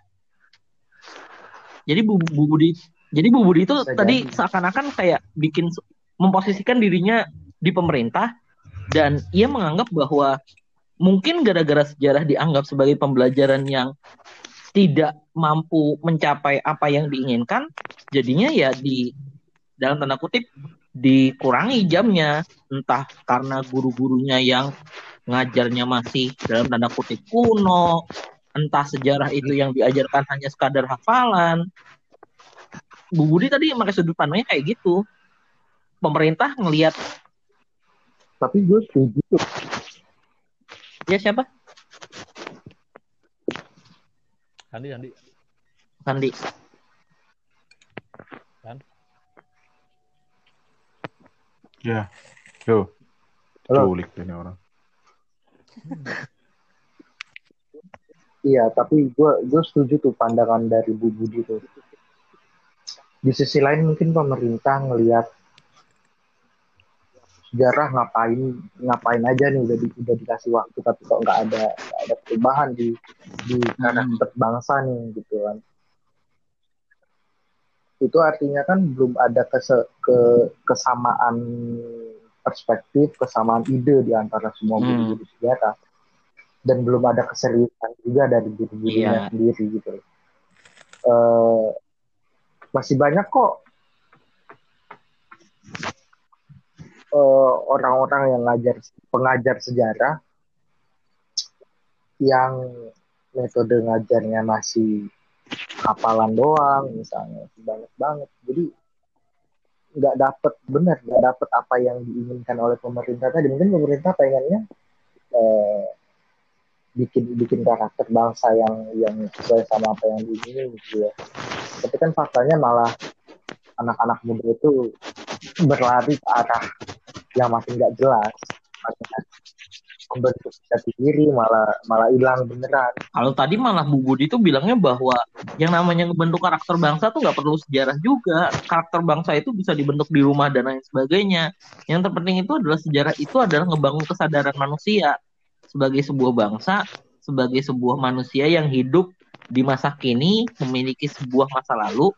Jadi Bu, Bu Budi, jadi Bu Budi itu Bisa tadi seakan-akan kayak bikin memposisikan dirinya di pemerintah dan ia menganggap bahwa mungkin gara-gara sejarah dianggap sebagai pembelajaran yang tidak mampu mencapai apa yang diinginkan, jadinya ya di dalam tanda kutip dikurangi jamnya, entah karena guru-gurunya yang ngajarnya masih dalam tanda kutip kuno, entah sejarah itu yang diajarkan hanya sekadar hafalan. Bu Budi tadi pakai sudut pandangnya kayak gitu. Pemerintah ngelihat Tapi gue setuju tuh. ya siapa? Andi Andi Sandi. Ya, yo, Halo. culik ini orang. [laughs] Iya, tapi gue gue setuju tuh pandangan dari Bu Budi tuh. Di sisi lain mungkin pemerintah ngelihat sejarah ngapain ngapain aja nih udah di, udah dikasih waktu tapi kok nggak ada nggak ada perubahan di di karakter bangsa nih gitu kan. Itu artinya kan belum ada kese, ke, kesamaan perspektif, kesamaan ide di antara semua Hmm. guru-guru sejarah dan belum ada keseriusan juga dari guru-gurunya Iya. sendiri gitu. Eh, masih banyak kok eh, orang-orang yang ngajar pengajar sejarah yang metode ngajarnya masih hafalan doang misalnya banyak banget. Jadi nggak dapet benar nggak dapet apa yang diinginkan oleh pemerintah tadi. Mungkin pemerintah pengennya eh, bikin bikin karakter bangsa yang yang sesuai sama apa yang diinginin gitu ya. Tapi kan faktanya malah anak-anak muda itu berlari ke arah yang makin nggak jelas maksudnya membentuk jati diri malah malah hilang beneran Kalau tadi malah Bu Budi itu bilangnya bahwa yang namanya ngebentuk karakter bangsa tuh nggak perlu sejarah juga. Karakter bangsa itu bisa dibentuk di rumah dan lain sebagainya. Yang terpenting itu adalah sejarah itu adalah ngebangun kesadaran manusia sebagai sebuah bangsa, sebagai sebuah manusia yang hidup di masa kini memiliki sebuah masa lalu.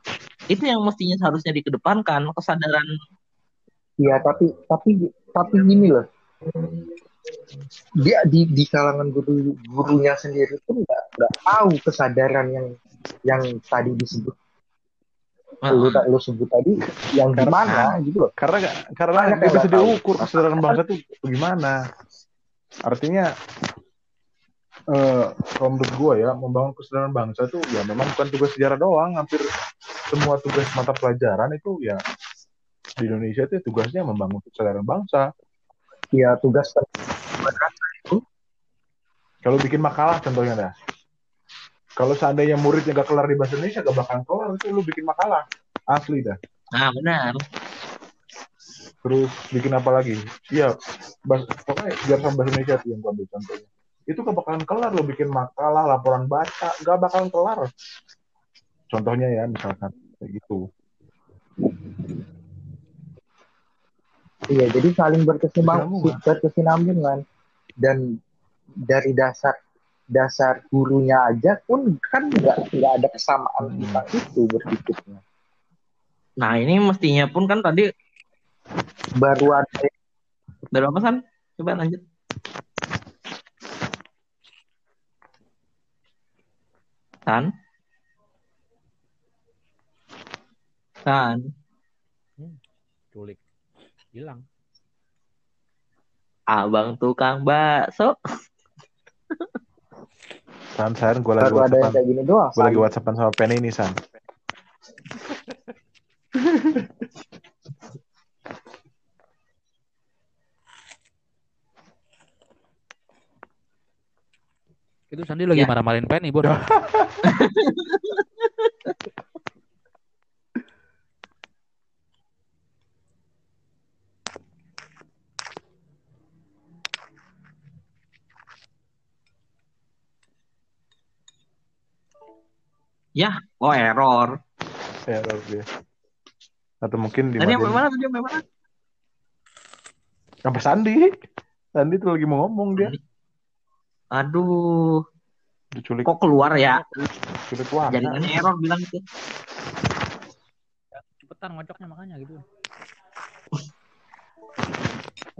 Itu yang mestinya seharusnya dikedepankan kesadaran Iya, tapi tapi tapi gini loh. Dia di di kalangan guru gurunya sendiri pun nggak nggak tahu kesadaran yang yang tadi disebut lu lu sebut tadi yang Karena- gimana gitu loh. karena karena nggak bisa diukur kesadaran bangsa tuh bagaimana artinya eh kalau menurut gue ya membangun kesadaran bangsa tuh ya memang bukan tugas sejarah doang hampir semua tugas mata pelajaran itu ya di Indonesia itu tugasnya membangun kesadaran bangsa. Ya tugas kalau bikin makalah contohnya dah. Kalau seandainya muridnya gak kelar di bahasa Indonesia gak bakalan kelar itu lu bikin makalah. Asli dah. Nah, benar. terus bikin apa lagi? Iya bahas, pokoknya biar sama bahasa Indonesia tuh yang gua ambil contohnya. Itu gak bakalan kelar lo bikin makalah laporan baca gak bakalan kelar. Contohnya ya misalkan kayak gitu Iya, jadi saling Berkesinambungan. berkesinambungan dan dari dasar dasar gurunya aja pun kan nggak nggak ada kesamaan Hmm. tentang itu berpikirnya. Nah, ini mestinya pun kan tadi Baru ada baru apa San? Coba lanjut. San? San? Culik. Hilang. Abang tukang bakso. San San gue lagi whatsappan gue lagi whatsappan sama Penny ini San Itu Sandi lagi Ya. marah-marahin Penny, Bos. [laughs] [laughs] Ya, oh error. error dia atau mungkin di Tadi yang mana? Tadi yang mana? apa Sandi Sandi tuh lagi mau ngomong dia Aduh, diculik kok keluar ya? culik warna Jaringannya error bilang itu. Cepetan ngocoknya makanya gitu.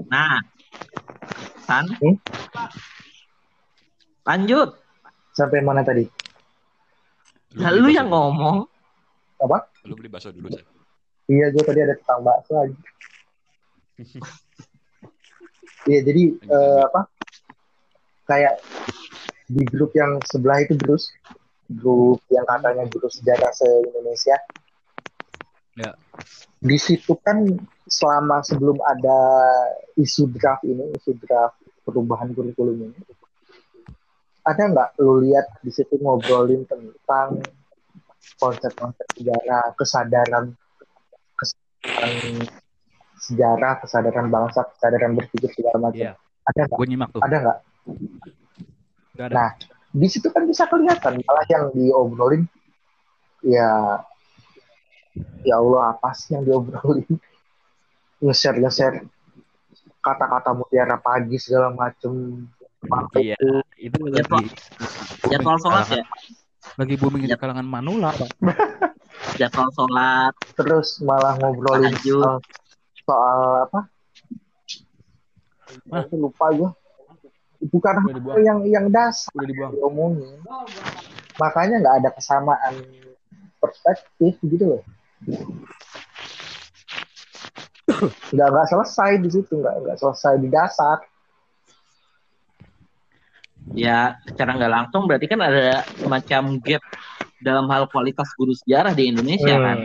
Nah, San. Hmm? Lanjut. Sampai mana tadi? Nah, beli lu yang dulu. ngomong. Apa? Lu beli bakso dulu, San. Iya, gue tadi ada tukang bakso aja. [laughs] Iya, jadi eh, apa? Kayak di grup yang sebelah itu terus grup yang katanya grup sejarah se Indonesia. Ya. Di situ kan selama sebelum ada isu draft ini, isu draft perubahan kurikulum ini, ada nggak lu lihat di situ ngobrolin tentang konsep-konsep sejarah, kesadaran, kesadaran sejarah, kesadaran bangsa, kesadaran berpikir segala macam. Iya. Ada nggak? Gue nyimak tuh. Ada nggak? Ada. Nah, di situ kan bisa kelihatan malah yang diobrolin ya ya Allah apa sih yang diobrolin nge-share nge-share kata-kata mutiara pagi segala macem Iya, itu Jadwal- lagi Jadwal sholat ya. lagi booming di kalangan manula, Pak. [laughs] Jadwal sholat. terus malah ngobrolin soal, soal apa? Aku lupa gue bukan hal yang yang dasar Udah dibuang. diomongin makanya nggak ada kesamaan perspektif gitu loh [coughs] nggak nggak selesai di situ nggak nggak selesai di dasar Ya, secara nggak langsung berarti kan ada semacam gap dalam hal kualitas guru sejarah di Indonesia kan.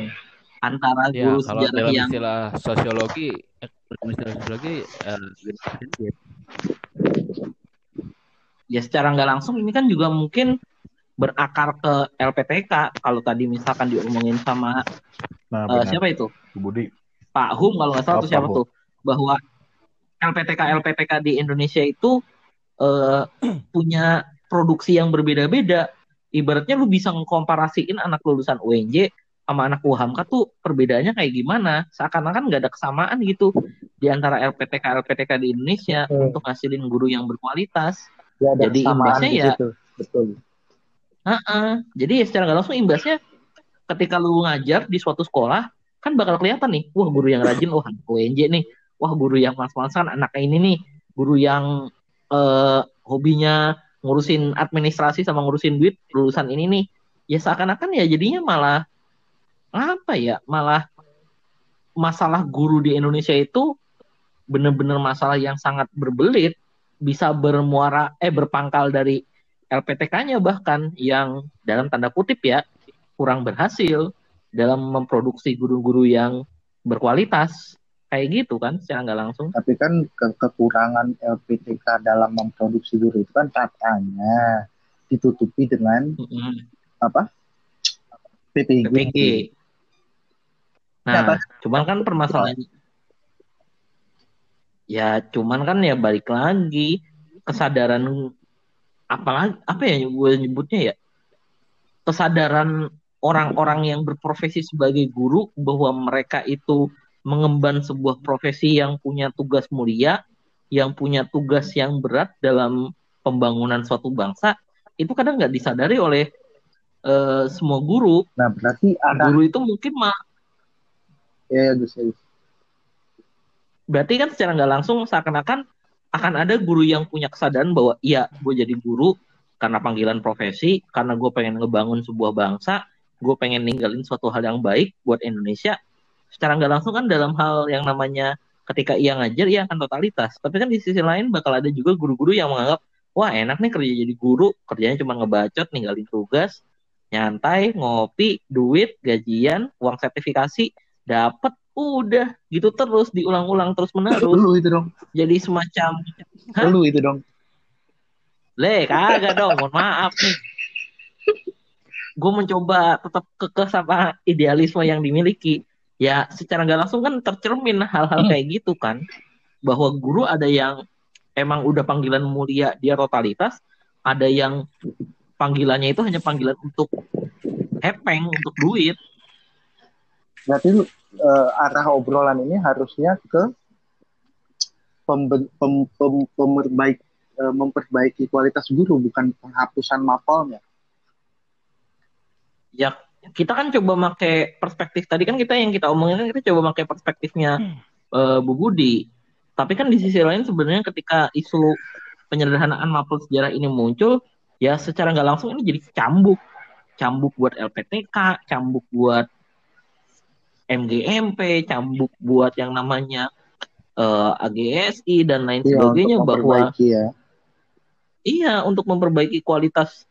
Antara Ya, guru kalau sejarah dalam yang istilah sosiologi, eh, istilah sosiologi, eh, gap. ya secara nggak langsung ini kan juga mungkin berakar ke LPTK kalau tadi misalkan diomongin sama nah benar siapa itu Bu Budi Pak Hum kalau nggak salah Oh, tuh siapa Pak Hum. tuh bahwa LPTK LPTK di Indonesia itu eh, [clears throat] punya produksi yang berbeda-beda. Ibaratnya lu bisa ngkomparasiin anak lulusan UNJ sama anak UHAMKA tuh perbedaannya kayak gimana? Seakan-akan nggak ada kesamaan gitu di antara LPTK LPTK di Indonesia Hmm. untuk ngasilin guru yang berkualitas. Ya ada Jadi imbasnya ya- betul. Heeh. Jadi ya secara nggak langsung imbasnya ketika lu ngajar di suatu sekolah kan bakal kelihatan nih, wah guru yang rajin, wah anak UNJ nih, wah guru yang mas-masan anaknya ini nih, guru yang eh, hobinya ngurusin administrasi sama ngurusin duit lulusan ini nih. Ya seakan-akan ya jadinya malah apa ya malah masalah guru di Indonesia itu benar-benar masalah yang sangat berbelit bisa bermuara eh berpangkal dari LPTK-nya bahkan yang dalam tanda kutip ya kurang berhasil dalam memproduksi guru-guru yang berkualitas kayak gitu kan secara nggak langsung. Tapi kan ke kekurangan LPTK dalam memproduksi guru itu kan katanya ditutupi dengan Mm -mm. apa? PPG. PPG. Nah, cuman kan permasalahan ya cuman kan ya balik lagi kesadaran apalagi apa ya gue nyebutnya ya kesadaran orang-orang yang berprofesi sebagai guru bahwa mereka itu mengemban sebuah profesi yang punya tugas mulia, yang punya tugas yang berat dalam pembangunan suatu bangsa, itu kadang nggak disadari oleh eh, semua guru. Nah, berarti ada Guru itu mungkin mah ya, ya Gus, ya, Gus. berarti kan secara nggak langsung seakan-akan akan ada guru yang punya kesadaran bahwa iya gue jadi guru karena panggilan profesi karena gue pengen ngebangun sebuah bangsa gue pengen ninggalin suatu hal yang baik buat Indonesia secara nggak langsung kan dalam hal yang namanya ketika ia ngajar ia akan totalitas tapi kan di sisi lain bakal ada juga guru-guru yang menganggap wah enak nih kerja jadi guru kerjanya cuma ngebacot ninggalin tugas nyantai ngopi duit gajian uang sertifikasi dapat udah gitu terus diulang-ulang terus menerus Lu itu dong. jadi semacam? Lu itu dong. le kagak dong mohon maaf nih gue mencoba tetap kekeh sama idealisme yang dimiliki ya secara nggak langsung kan tercermin hal-hal kayak gitu kan. Bahwa guru ada yang emang udah panggilan mulia dia totalitas ada yang panggilannya itu hanya panggilan untuk hepeng untuk duit. Berarti lu, eh, arah obrolan ini harusnya ke pemben- pem- pem- pemerbaik eh, memperbaiki kualitas guru bukan penghapusan mapelnya. ya kita kan coba make perspektif tadi kan kita yang kita omongin kan kita coba make perspektifnya eh, Bu Budi. Tapi kan di sisi lain sebenarnya ketika isu penyederhanaan mapel sejarah ini muncul, ya secara nggak langsung ini jadi cambuk, cambuk buat LPTK, cambuk buat MGMP, cambuk buat yang namanya eh, AGSI dan lain Iya, sebagainya untuk bahwa ya. Iya, untuk memperbaiki kualitas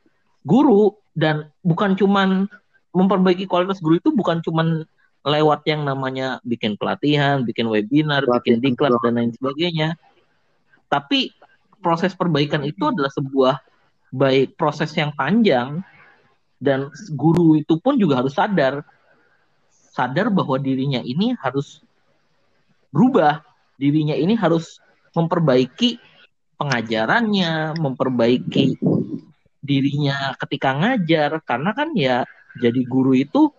guru dan bukan cuman memperbaiki kualitas guru itu bukan cuman lewat yang namanya bikin pelatihan, bikin webinar, bikin Pelatihan, diklat betul. dan lain sebagainya. Tapi proses perbaikan itu adalah sebuah baik proses yang panjang dan guru itu pun juga harus sadar sadar bahwa dirinya ini harus berubah, dirinya ini harus memperbaiki pengajarannya, memperbaiki dirinya ketika ngajar karena kan ya jadi guru itu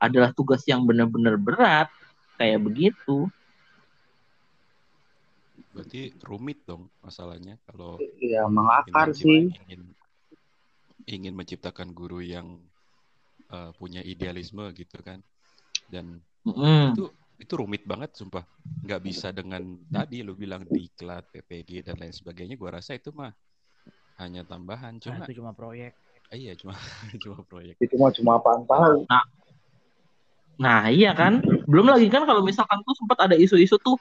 adalah tugas yang benar-benar berat kayak begitu. Berarti rumit dong masalahnya kalau ingin, mengakar sih. ingin ingin menciptakan guru yang uh, punya idealisme gitu kan. Dan Mm. itu itu rumit banget sumpah. Nggak bisa dengan tadi lu bilang diklat, PPG dan lain sebagainya. Gua rasa itu mah hanya tambahan Nah, cuma itu cuma proyek. Ah, iya cuma [laughs] cuma proyek. Itu mah cuma apaan tahu. Nah iya kan, belum lagi kan kalau misalkan tuh sempat ada isu-isu tuh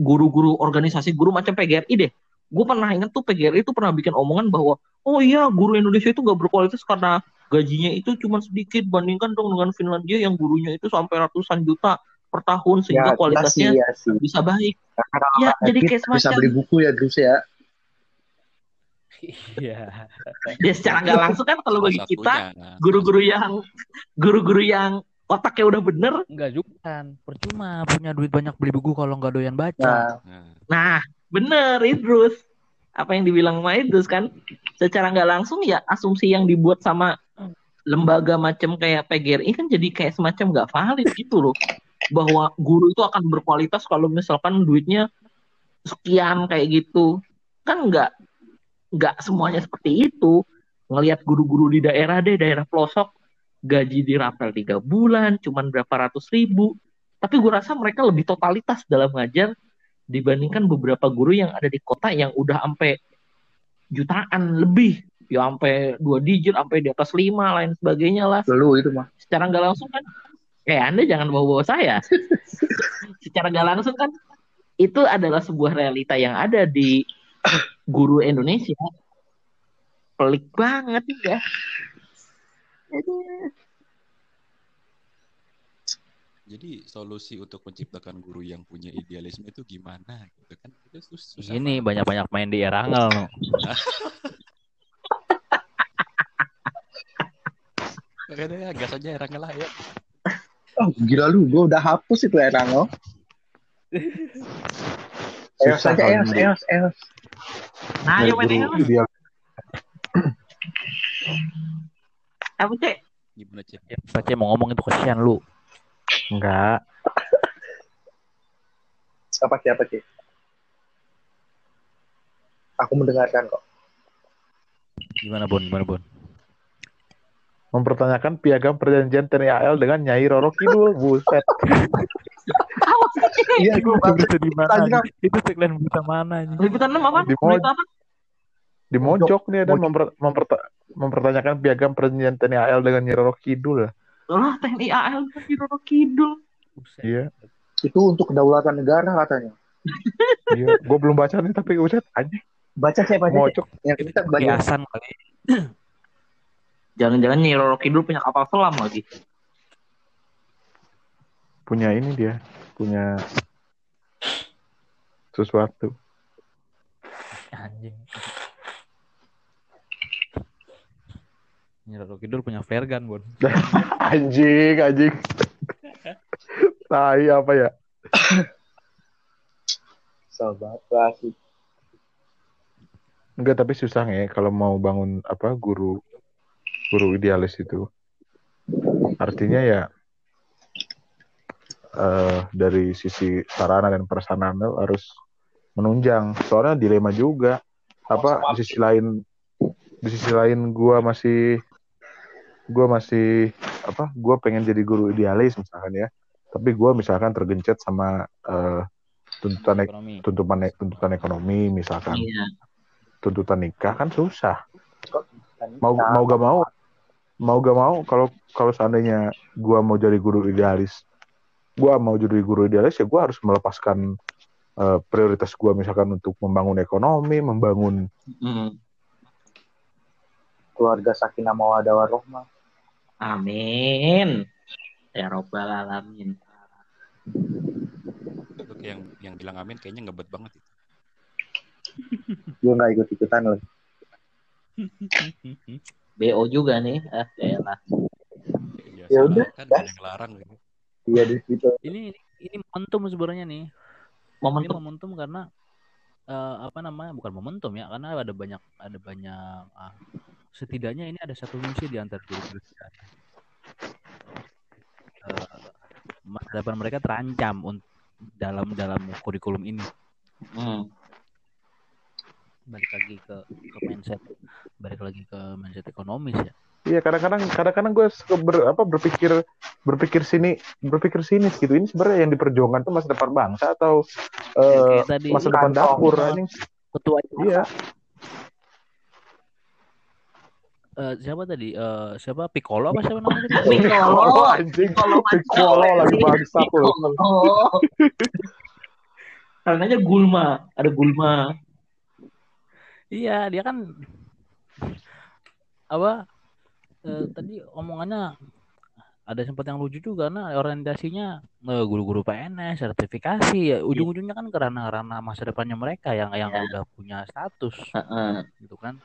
guru-guru organisasi guru macam PGRI deh. Gue pernah inget tuh PGRI itu pernah bikin omongan bahwa oh iya guru Indonesia itu gak berkualitas karena gajinya itu cuma sedikit bandingkan dong dengan Finlandia yang gurunya itu sampai ratusan juta per tahun sehingga Ya, kualitasnya iya sih, iya sih. bisa baik. Karena Ya jadi kayak bisa semacam beli buku ya, Gus ya. Iya. ya secara nggak langsung kan kalau bagi kita. Nah, guru-guru yang guru-guru yang otaknya udah bener, Enggak juga kan. Percuma punya duit banyak beli buku kalau nggak doyan baca. Nah, nah, Nah, bener Idrus. Apa yang dibilang sama Idrus kan, secara nggak langsung ya asumsi yang dibuat sama lembaga macam kayak PGRI kan jadi kayak semacam nggak valid gitu loh. Bahwa guru itu akan berkualitas kalau misalkan duitnya sekian kayak gitu. Kan nggak nggak semuanya seperti itu. Ngelihat guru-guru di daerah deh, daerah pelosok, gaji dirapel tiga bulan, cuman berapa ratus ribu. Tapi gue rasa mereka lebih totalitas dalam ngajar dibandingkan beberapa guru yang ada di kota yang udah sampai jutaan lebih ya sampai dua digit sampai di atas lima lain sebagainya lah dulu itu mah. secara nggak langsung kan Eh, Anda jangan bawa-bawa saya. [laughs] Secara gak langsung kan itu adalah sebuah realita yang ada di guru Indonesia. Pelik banget ya. Jadi solusi untuk menciptakan guru yang punya idealisme itu gimana gitu kan? Itu sus- susah Ini banyak-banyak main di Erangel. no. Makanya [laughs] gas aja Erangel lah ya. Oh, gila lu, gue udah hapus itu Erango. [laughs] Eos aja, Eos. Eos, Eos. Nah, ayo main ideal Apa cek? Gimana cek? Ya, Pace mau ngomong itu kesian lu. Enggak. Apa sih, apa sih? Aku mendengarkan kok. Gimana Bon? Gimana Bon? mempertanyakan piagam perjanjian TNI AL dengan Nyai Roro Kidul. Buset. [laughs] Iya, itu gue berita di mana? Itu tagline berita mana? Liputan 6 apa? Di Berita apa? Di Mojok nih ada memper- memperta- mempertanyakan piagam perjanjian TNI AL dengan Nyai Roro Kidul. Lah, TNI AL kan di Roro Kidul. Iya. Itu untuk kedaulatan negara katanya. [laughs] Iya, gue belum baca nih tapi buset aja Baca siapa aja? Mojok. Yang kita baca. Kiasan kali. [clears throat] Jangan-jangan Nyi Roro Kidul punya kapal selam lagi. Punya ini dia, punya sesuatu. Anjing. Nyiraro Kidul punya flare gun, Bon. [laughs] anjing, anjing. Tai apa ya? Sobat, asik. Enggak, tapi susah ya kalau mau bangun apa guru guru idealis itu. Artinya ya eh dari sisi sarana dan prasarana harus menunjang. Soalnya dilema juga. Apa di sisi lain di sisi lain gua masih gua masih apa? Gua pengen jadi guru idealis misalkan ya. Tapi gua misalkan tergencet sama eh, tuntutan ek- Ekonomi. tuntutan tuntutan ekonomi misalkan Iya. tuntutan nikah kan susah mau mau gak mau mau gak mau kalau kalau seandainya gua mau jadi guru idealis gua mau jadi guru idealis ya gua harus melepaskan eh, prioritas gua misalkan untuk membangun ekonomi membangun Mm. keluarga sakinah mawadah warohmah. Amin. Ya Robbal Alamin. Untuk yang yang bilang amin kayaknya ngebet banget itu. Gue nggak ikut ikutan loh. BO juga nih. Ah. Ya, Ya soalnya udah, kan ada yang larang gitu. Iya di situ. Ini ini momentum sebenarnya nih. Ini Momentum. momentum karena eh, apa namanya? Bukan momentum ya, karena ada banyak ada banyak ah, setidaknya ini ada satu misi di antara guru-guru kita. Eh, masa depan mereka terancam untuk dalam dalam kurikulum ini. Hmm. Balik lagi ke ke mindset, balik lagi ke mindset ekonomis ya. iya kadang-kadang kadang-kadang gue ber, apa berpikir berpikir sini berpikir sinis gitu ini sebenarnya yang diperjuangkan tuh masa depan bangsa atau eh, kayak tadi masa depan kantong. dapur anjing ketua iya eh, siapa tadi? Eh, siapa Piccolo apa siapa namanya? Piccolo. Anjing Piccolo Piccolo lagi bangsat lu. Oh. Karenanya Gulma, ada Gulma. Iya, dia kan apa eh, tadi omongannya ada sempat yang lucu juga karena orientasinya eh, guru-guru PNS sertifikasi. Ya ujung-ujungnya kan karena karena masa depannya mereka yang yang Ya. udah punya status. Heeh. gitu kan.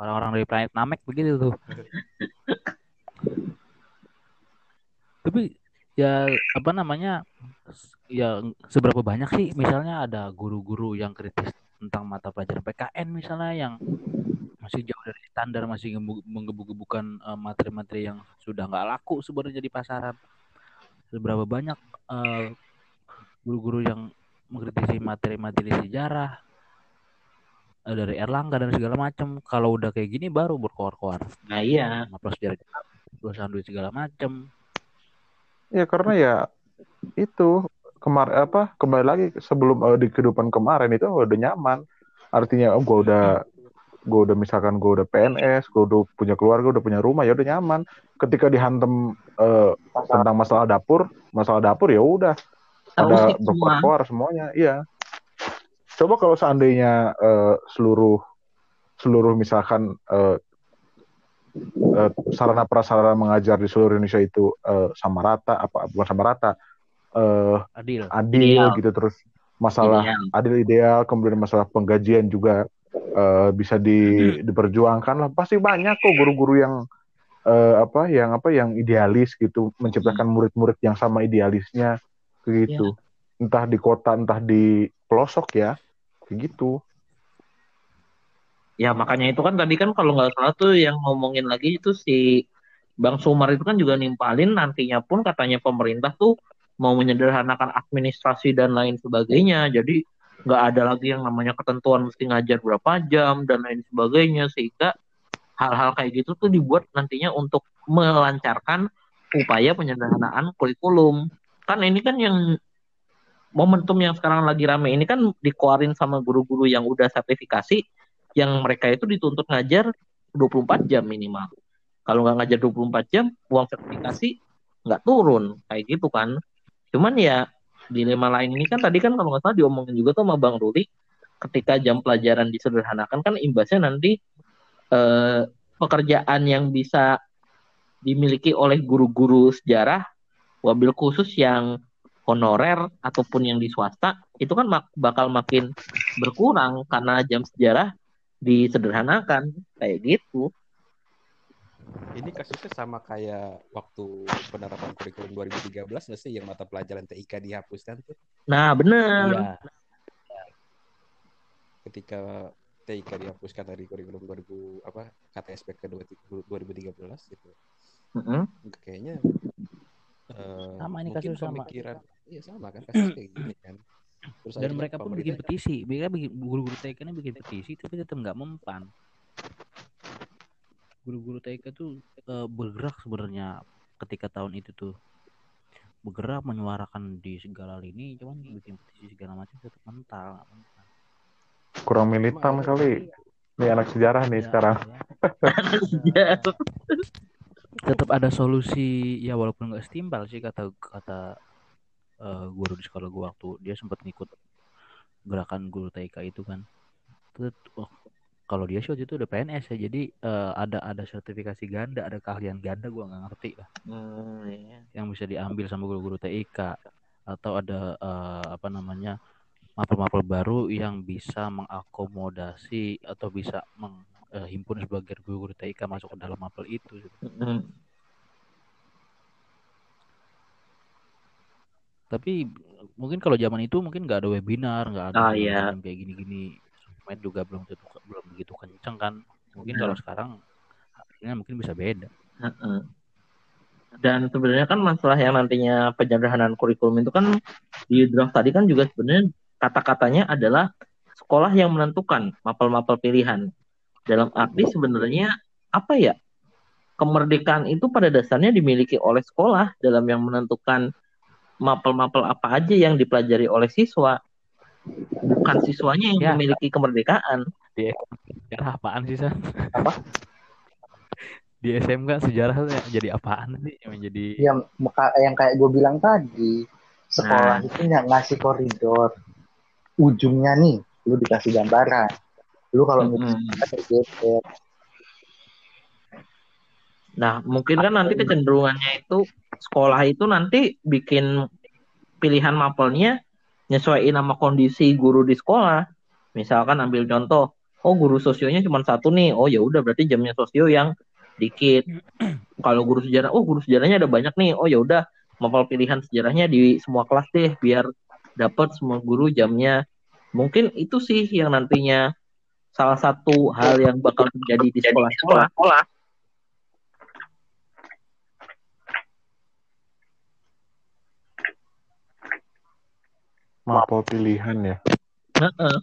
Orang-orang dari planet Namek begitu tuh. [laughs] Tapi ya apa namanya ya seberapa banyak sih misalnya ada guru-guru yang kritis tentang mata pelajaran PKN misalnya yang masih jauh dari standar masih menggebu-gebukan eh, materi-materi yang sudah nggak laku sebenarnya di pasaran seberapa banyak eh, guru-guru yang mengkritisi materi-materi sejarah eh, dari Erlangga dan segala macam kalau udah kayak gini baru berkoar-koar Nah iya. ngaplos sejarah perusahaan duit segala macam Ya karena ya itu kemarin apa kembali lagi sebelum eh, di kehidupan kemarin itu udah nyaman. Artinya oh, gue udah gue udah misalkan gue udah PNS gue udah punya keluarga udah punya rumah ya udah nyaman ketika dihantem eh, tentang masalah dapur masalah dapur ya udah ada berkoar semuanya iya coba kalau seandainya eh, seluruh seluruh misalkan eh, eh, sarana prasarana mengajar di seluruh Indonesia itu eh, sama rata apa bukan sama rata eh, Adil. adil Ideal. gitu terus masalah Ideal. adil ideal kemudian masalah penggajian juga eh, bisa di, diperjuangkan lah. Pasti banyak kok guru-guru yang eh, apa yang apa yang idealis gitu. Menciptakan murid-murid yang sama idealisnya begitu entah di kota entah di pelosok ya. Gitu. Ya makanya itu kan tadi kan kalau nggak salah tuh yang ngomongin lagi itu si Bang Sumar itu kan juga nimpalin nantinya pun katanya pemerintah tuh mau menyederhanakan administrasi dan lain sebagainya. Jadi nggak ada lagi yang namanya ketentuan mesti ngajar berapa jam dan lain sebagainya sehingga hal-hal kayak gitu tuh dibuat nantinya untuk melancarkan upaya penyederhanaan kurikulum. Kan ini kan yang momentum yang sekarang lagi rame ini kan dikeluarin sama guru-guru yang udah sertifikasi yang mereka itu dituntut ngajar 24 jam minimal. Kalau nggak ngajar 24 jam, uang sertifikasi nggak turun. Kayak gitu kan. Cuman ya dilema lain ini kan tadi kan kalau nggak salah diomongin juga tuh sama Bang Ruli, ketika jam pelajaran disederhanakan kan imbasnya nanti eh, pekerjaan yang bisa dimiliki oleh guru-guru sejarah, wabil khusus yang honorer ataupun yang di swasta, itu kan mak- bakal makin berkurang karena jam sejarah disederhanakan kayak gitu. Ini kasusnya sama kayak waktu penerapan kurikulum 2013 nggak sih yang mata pelajaran TIK dihapuskan tuh Nah, bener. Iya. ketika TIK dihapuskan dari kurikulum 2000 apa KTSP ke 2013 gitu. Mm-mm. Kayaknya eh, Sama ini mungkin kasus sama. pemikiran iya sama kan kasus kayak gini kan. Terus Dan mereka pun bikin petisi. Mereka bikin guru-guru TK ini bikin petisi tapi tetap nggak mempan. Guru-guru TK tuh eh, bergerak sebenarnya ketika tahun itu tuh. Bergerak menyuarakan di segala lini cuman bikin petisi segala macam tetap mental kurang militan Emang kali. nih anak sejarah nih Ya, sekarang. Ya. tetap ada solusi ya walaupun nggak setimpal sih kata kata eh, guru di sekolah gua waktu dia sempat ngikut gerakan guru TK itu kan. Terus, oh, kalau dia sih waktu itu udah PNS ya jadi eh, ada ada sertifikasi ganda ada keahlian ganda gua nggak ngerti lah Hmm, iya. yang bisa diambil sama guru-guru TIK atau ada eh, apa namanya mapel-mapel baru yang bisa mengakomodasi atau bisa menghimpun sebagian guru-guru TIK masuk ke dalam mapel itu Mm-mm. tapi mungkin kalau zaman itu mungkin nggak ada webinar nggak ada Ah, iya. kayak gini-gini sosmed juga belum tentu belum begitu kenceng kan mungkin Benar. kalau sekarang hasilnya mungkin bisa beda. Dan sebenarnya kan masalah yang nantinya penyederhanaan kurikulum itu kan di draft tadi kan juga sebenarnya kata-katanya adalah sekolah yang menentukan mapel-mapel pilihan. Dalam arti sebenarnya apa ya? Kemerdekaan itu pada dasarnya dimiliki oleh sekolah dalam yang menentukan mapel-mapel apa aja yang dipelajari oleh siswa. Bukan siswanya yang Ya. memiliki kemerdekaan. sejarah apaan sih san Apa? di SMK sejarah tuh jadi apaan sih yang jadi yang yang kayak gue bilang tadi sekolah Nah. itu nggak ngasih koridor ujungnya nih lu dikasih gambaran lu kalau Mm-mm. ngikut geser Nah, mungkin kan nanti kecenderungannya itu sekolah itu nanti bikin pilihan mapelnya nyesuaiin sama kondisi guru di sekolah. Misalkan ambil contoh, oh guru sosionya cuma satu nih, oh ya udah berarti jamnya sosio yang dikit. [clears throat] Kalau guru sejarah, oh guru sejarahnya ada banyak nih, oh ya udah mapel pilihan sejarahnya di semua kelas deh biar dapat semua guru jamnya. Mungkin itu sih yang nantinya salah satu hal yang bakal terjadi di sekolah-sekolah. Mapel pilihan ya Heeh.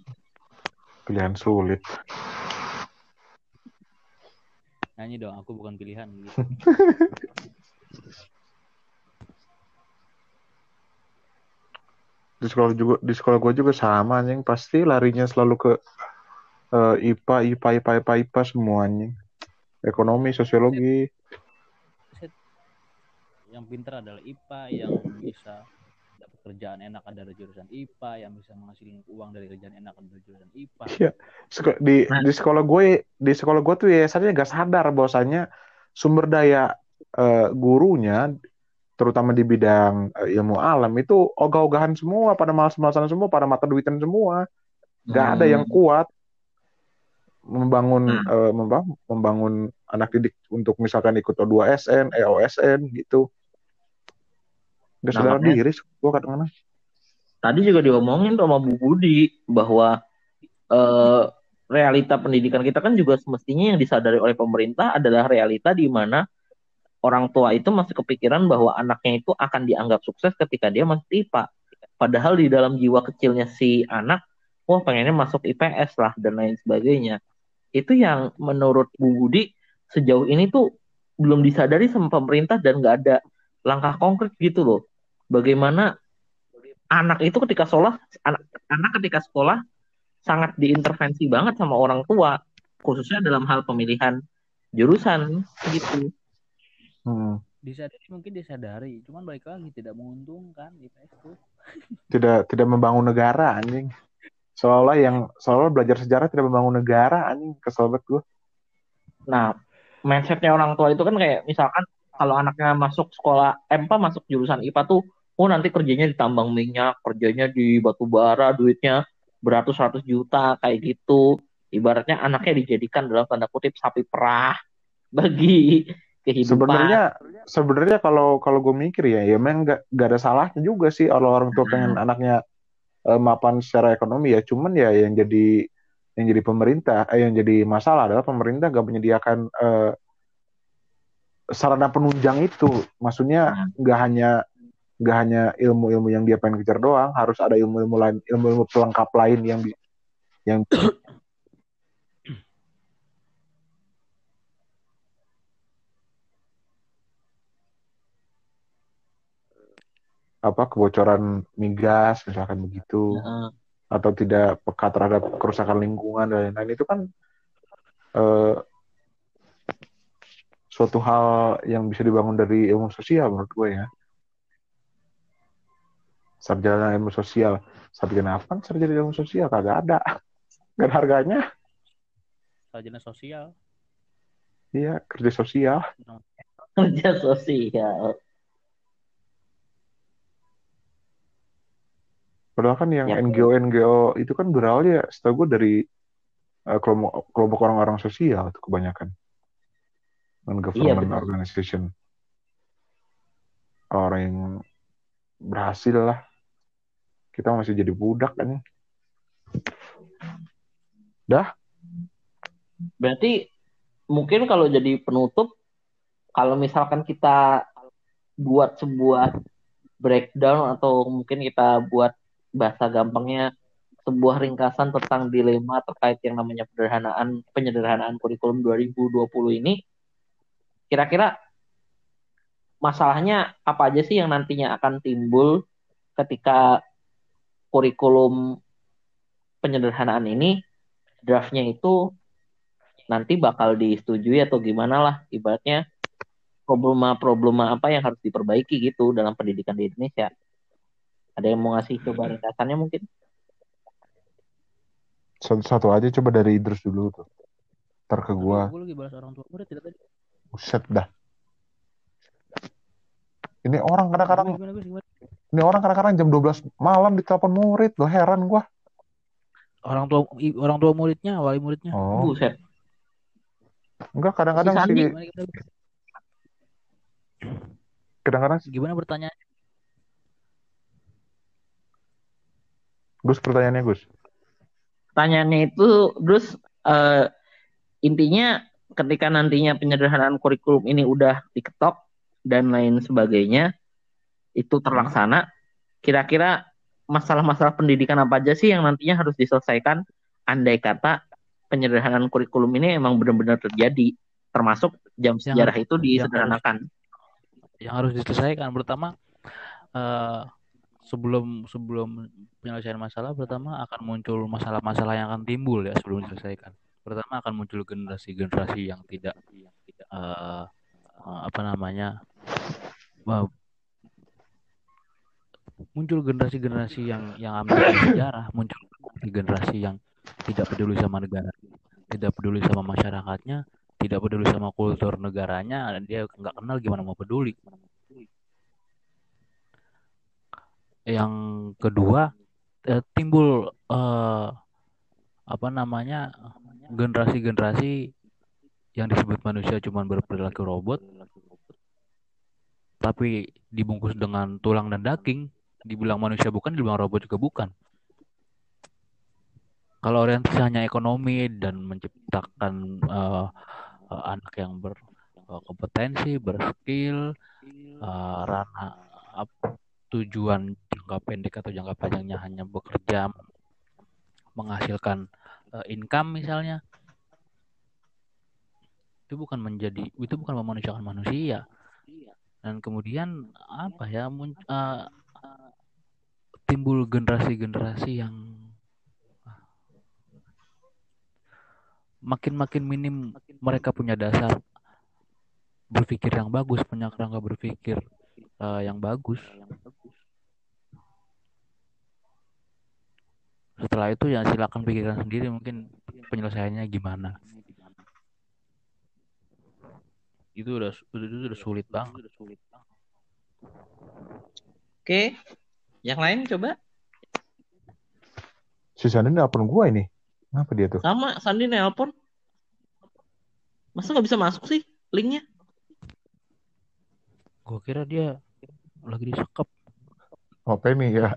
pilihan sulit nyanyi dong aku bukan pilihan gitu di sekolah juga di sekolah gue juga sama anjing pasti larinya selalu ke eh, IPA, IPA, IPA, IPA, IPA semuanya. Ekonomi, sosiologi. yang pintar adalah IPA yang bisa kerjaan enak adalah jurusan IPA yang bisa menghasilkan uang dari kerjaan enak adalah jurusan IPA Iya. Di Nah. di sekolah gue di sekolah gue tuh ya saya gak sadar bahwasanya sumber daya eh, gurunya terutama di bidang eh, ilmu alam itu ogah-ogahan semua pada malas-malasan semua pada mata duitan semua gak ada yang Hmm. kuat membangun Hmm. membangun, membangun anak didik untuk misalkan ikut O2SN, EOSN gitu. Gak sadar diri gue kadang-kadang. tadi juga diomongin sama Bu Budi bahwa eh, realita pendidikan kita kan juga semestinya yang disadari oleh pemerintah adalah realita di mana orang tua itu masih kepikiran bahwa anaknya itu akan dianggap sukses ketika dia masuk IPA. Padahal di dalam jiwa kecilnya si anak, wah pengennya masuk IPS lah dan lain sebagainya. Itu yang menurut Bu Budi sejauh ini tuh belum disadari sama pemerintah dan nggak ada langkah konkret gitu loh. Bagaimana anak itu ketika sekolah anak, anak ketika sekolah sangat diintervensi banget sama orang tua khususnya dalam hal pemilihan jurusan gitu Hmm. disadari mungkin disadari cuman balik lagi tidak menguntungkan IPS tuh [laughs] Tidak tidak membangun negara anjing. Seolah yang seolah belajar sejarah tidak membangun negara anjing kesel banget gue. nah mindsetnya orang tua itu kan kayak misalkan kalau anaknya masuk sekolah EMPA masuk jurusan IPA tuh oh nanti kerjanya di tambang minyak kerjanya di batu bara duitnya beratus-ratus juta kayak gitu. Ibaratnya anaknya dijadikan dalam tanda kutip sapi perah [laughs] bagi kehidupan. Sebenarnya sebenarnya kalau kalau gue mikir ya, ya memang nggak nggak ada salahnya juga sih kalau orang tua pengen anaknya eh, mapan secara ekonomi ya. Cuman ya yang jadi yang jadi pemerintah, eh, yang jadi masalah adalah pemerintah nggak menyediakan eh, sarana penunjang itu. Maksudnya nggak hanya nggak hanya ilmu-ilmu yang dia pengen kejar doang, harus ada ilmu-ilmu lain, ilmu-ilmu pelengkap lain yang yang [coughs] apa kebocoran migas misalkan begitu. Atau tidak peka terhadap kerusakan lingkungan dan lain-lain. Itu kan eh, suatu hal yang bisa dibangun dari ilmu sosial menurut gue ya. Sarjana ilmu sosial. Sarjana apa? Kan sarjana ilmu sosial? Kagak ada. [laughs] Gak ada harganya. Sarjana sosial. Iya kerja sosial. Kerja sosial. Padahal kan yang Ya. NGO NGO itu kan berawal ya. Setahu gue dari eh, kelompok kelompok orang-orang sosial itu kebanyakan non government benar. organization. Orang yang berhasil lah. Kita masih jadi budak kan? Berarti mungkin kalau jadi penutup, kalau misalkan kita buat sebuah breakdown atau mungkin kita buat bahasa gampangnya sebuah ringkasan tentang dilema terkait yang namanya penyederhanaan penyederhanaan kurikulum 2020 ini, kira-kira masalahnya apa aja sih yang nantinya akan timbul ketika kurikulum penyederhanaan ini draftnya itu nanti bakal disetujui atau gimana lah? Ibaratnya problema-problema apa yang harus diperbaiki gitu dalam pendidikan di Indonesia. Ada yang mau ngasih coba ringkasannya mungkin? satu, satu aja coba dari Idrus dulu tuh. Ntar ke gua. Gue lagi bahas orang tua murid tidak tadi buset dah ini orang kadang-kadang gimana, Gus? Gimana? ini orang kadang-kadang jam 12 malam ditelepon murid lo heran gua orang tua orang tua muridnya wali muridnya oh Buset. enggak kadang-kadang Si Sandi. sih Gus? kadang-kadang gimana bertanya Gus pertanyaannya Gus Pertanyaannya itu terus eh, intinya ketika nantinya penyederhanaan kurikulum ini udah diketok dan lain sebagainya itu terlaksana, kira-kira masalah-masalah pendidikan apa aja sih yang nantinya harus diselesaikan andai kata penyederhanaan kurikulum ini emang benar-benar terjadi, termasuk jam Yang sejarah harus- itu yang disederhanakan. yang harus diselesaikan pertama eh, sebelum sebelum penyelesaian masalah pertama akan muncul masalah-masalah yang akan timbul ya sebelum diselesaikan. Pertama akan muncul generasi-generasi yang tidak uh, uh, apa namanya uh, muncul generasi-generasi yang yang ambil sejarah, muncul generasi yang tidak peduli sama negara, tidak peduli sama masyarakatnya, tidak peduli sama kultur negaranya, dia nggak kenal gimana mau peduli. Yang kedua eh, timbul eh, apa namanya generasi-generasi yang disebut manusia cuma berperilaku robot tapi dibungkus dengan tulang dan daging dibilang manusia bukan dibilang robot juga bukan. Kalau orientasi hanya ekonomi dan menciptakan uh, uh, anak yang berkompetensi, uh, berskill, uh, ranah uh, tujuan jangka pendek atau jangka panjangnya hanya bekerja menghasilkan uh, income misalnya. Itu bukan menjadi itu bukan memanusiakan manusia. Dan kemudian apa ya uh, timbul generasi-generasi yang makin-makin minim mereka punya dasar berpikir yang bagus, punya kerangka berpikir uh, yang bagus. Setelah itu ya silakan pikirkan sendiri mungkin penyelesaiannya gimana. Itu udah itu udah sulit banget. Oke, yang lain coba. Sisanya nelpon gua ini. Kenapa dia tuh? Sama, Sandi nelpon. Masa nggak bisa masuk sih linknya? Gue kira dia lagi disekap. Oh, Penny ya.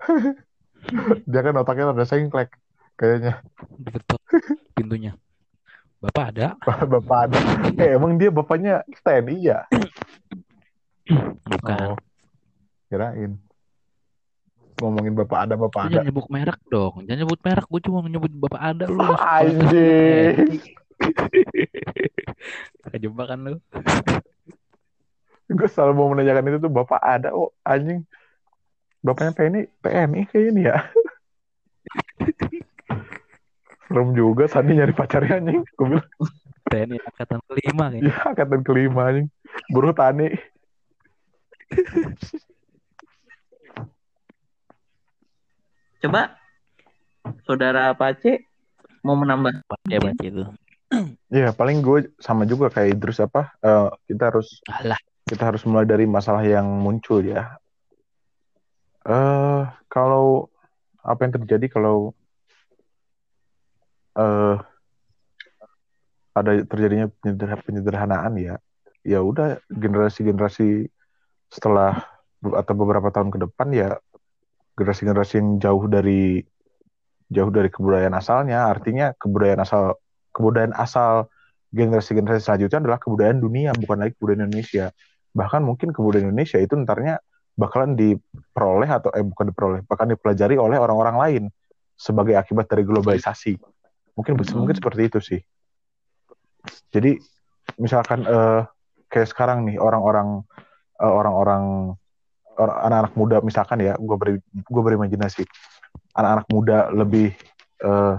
[laughs] [laughs] dia kan otaknya ada sengklek kayaknya. Diketok pintunya. Bapak ada? [laughs] Bapak ada. Eh, emang dia bapaknya TNI ya? Bukan. Oh, kirain ngomongin bapak ada bapak lu ada. Jangan nyebut merek dong. Jangan nyebut merek. Gue cuma menyebut bapak ada lu. [laughs] Anjing. Kejebak kan lu. gue selalu mau menanyakan itu tuh bapak ada. Oh anjing. Bapaknya PNI, PNI kayak ini ya. Serem juga Sandi nyari pacarnya anjing. Gue bilang. TNI angkatan kelima kayaknya. Iya angkatan kelima anjing. Buruh tani. Coba saudara Pace mau menambah ya Pace itu. Iya, paling gue sama juga kayak Idrus apa? Uh, kita harus Alah. kita harus mulai dari masalah yang muncul ya. Uh, kalau apa yang terjadi kalau uh, ada terjadinya penyederhanaan ya, ya udah generasi-generasi setelah atau beberapa tahun ke depan ya generasi-generasi yang jauh dari jauh dari kebudayaan asalnya artinya kebudayaan asal kebudayaan asal generasi-generasi selanjutnya adalah kebudayaan dunia bukan lagi kebudayaan Indonesia. Bahkan mungkin kebudayaan Indonesia itu ntarnya bakalan diperoleh atau eh bukan diperoleh bahkan dipelajari oleh orang-orang lain sebagai akibat dari globalisasi. Mungkin hmm. mungkin seperti itu sih. Jadi misalkan uh, kayak sekarang nih orang-orang uh, orang-orang anak-anak muda misalkan ya gue beri gue berimajinasi. Anak-anak muda lebih uh,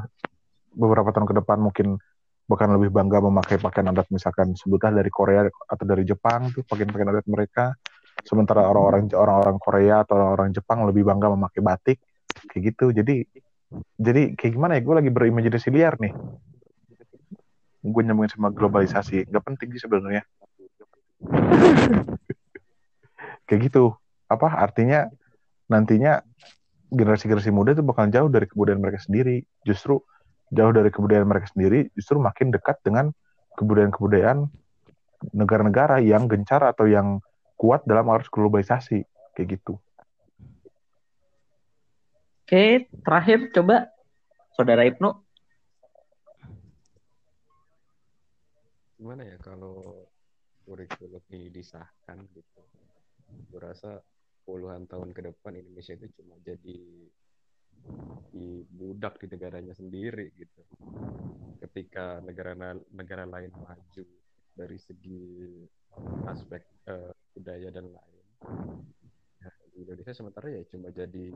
beberapa tahun ke depan mungkin bahkan lebih bangga memakai pakaian adat misalkan sebutlah dari Korea atau dari Jepang tuh pakaian-pakaian adat mereka sementara orang-orang orang-orang Korea atau orang-orang Jepang lebih bangga memakai batik. Kayak gitu. Jadi jadi kayak gimana ya? Gue lagi berimajinasi liar nih. Gue nyambungin sama globalisasi. Nggak penting sih sebenarnya. [laughs] Kayak gitu. Apa? Artinya nantinya generasi-generasi muda itu bakal jauh dari kebudayaan mereka sendiri. Justru jauh dari kebudayaan mereka sendiri justru makin dekat dengan kebudayaan-kebudayaan negara-negara yang gencar atau yang kuat dalam arus globalisasi kayak gitu. Oke, terakhir coba Saudara Ibnu. Gimana ya kalau kurikulum ini disahkan gitu? Gue rasa puluhan tahun ke depan Indonesia itu cuma jadi di budak di negaranya sendiri gitu. Ketika negara negara lain maju dari segi aspek uh, budaya dan lain, ya, di Indonesia sementara ya cuma jadi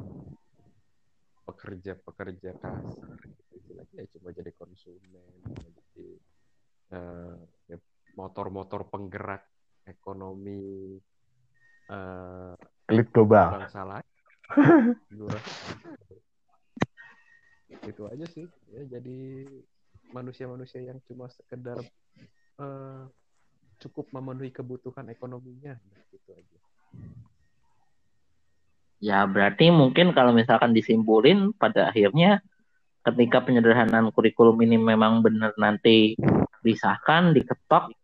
pekerja-pekerja kasar gitu lagi ya cuma jadi konsumen cuma jadi uh, ya, motor-motor penggerak ekonomi uh, elit global. bangsa lain. [laughs] Itu aja sih. Ya jadi manusia-manusia yang cuma sekedar uh, cukup memenuhi kebutuhan ekonominya. Gitu aja. Ya berarti mungkin kalau misalkan disimpulin pada akhirnya ketika penyederhanaan kurikulum ini memang benar nanti disahkan diketok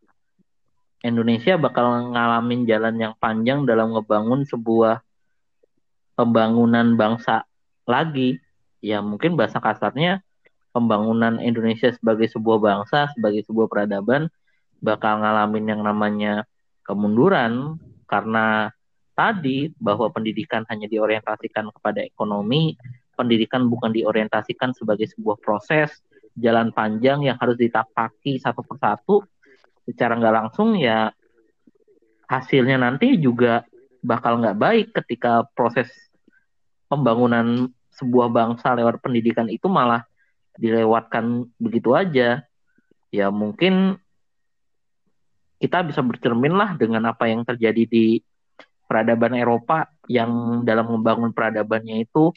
Indonesia bakal ngalamin jalan yang panjang dalam ngebangun sebuah pembangunan bangsa lagi. Ya mungkin bahasa kasarnya pembangunan Indonesia sebagai sebuah bangsa sebagai sebuah peradaban bakal ngalamin yang namanya kemunduran karena tadi bahwa pendidikan hanya diorientasikan kepada ekonomi, pendidikan bukan diorientasikan sebagai sebuah proses jalan panjang yang harus ditapaki satu persatu. Secara nggak langsung ya hasilnya nanti juga bakal nggak baik ketika proses pembangunan sebuah bangsa lewat pendidikan itu malah dilewatkan begitu aja. Ya mungkin kita bisa bercermin lah dengan apa yang terjadi di peradaban Eropa yang dalam membangun peradabannya itu.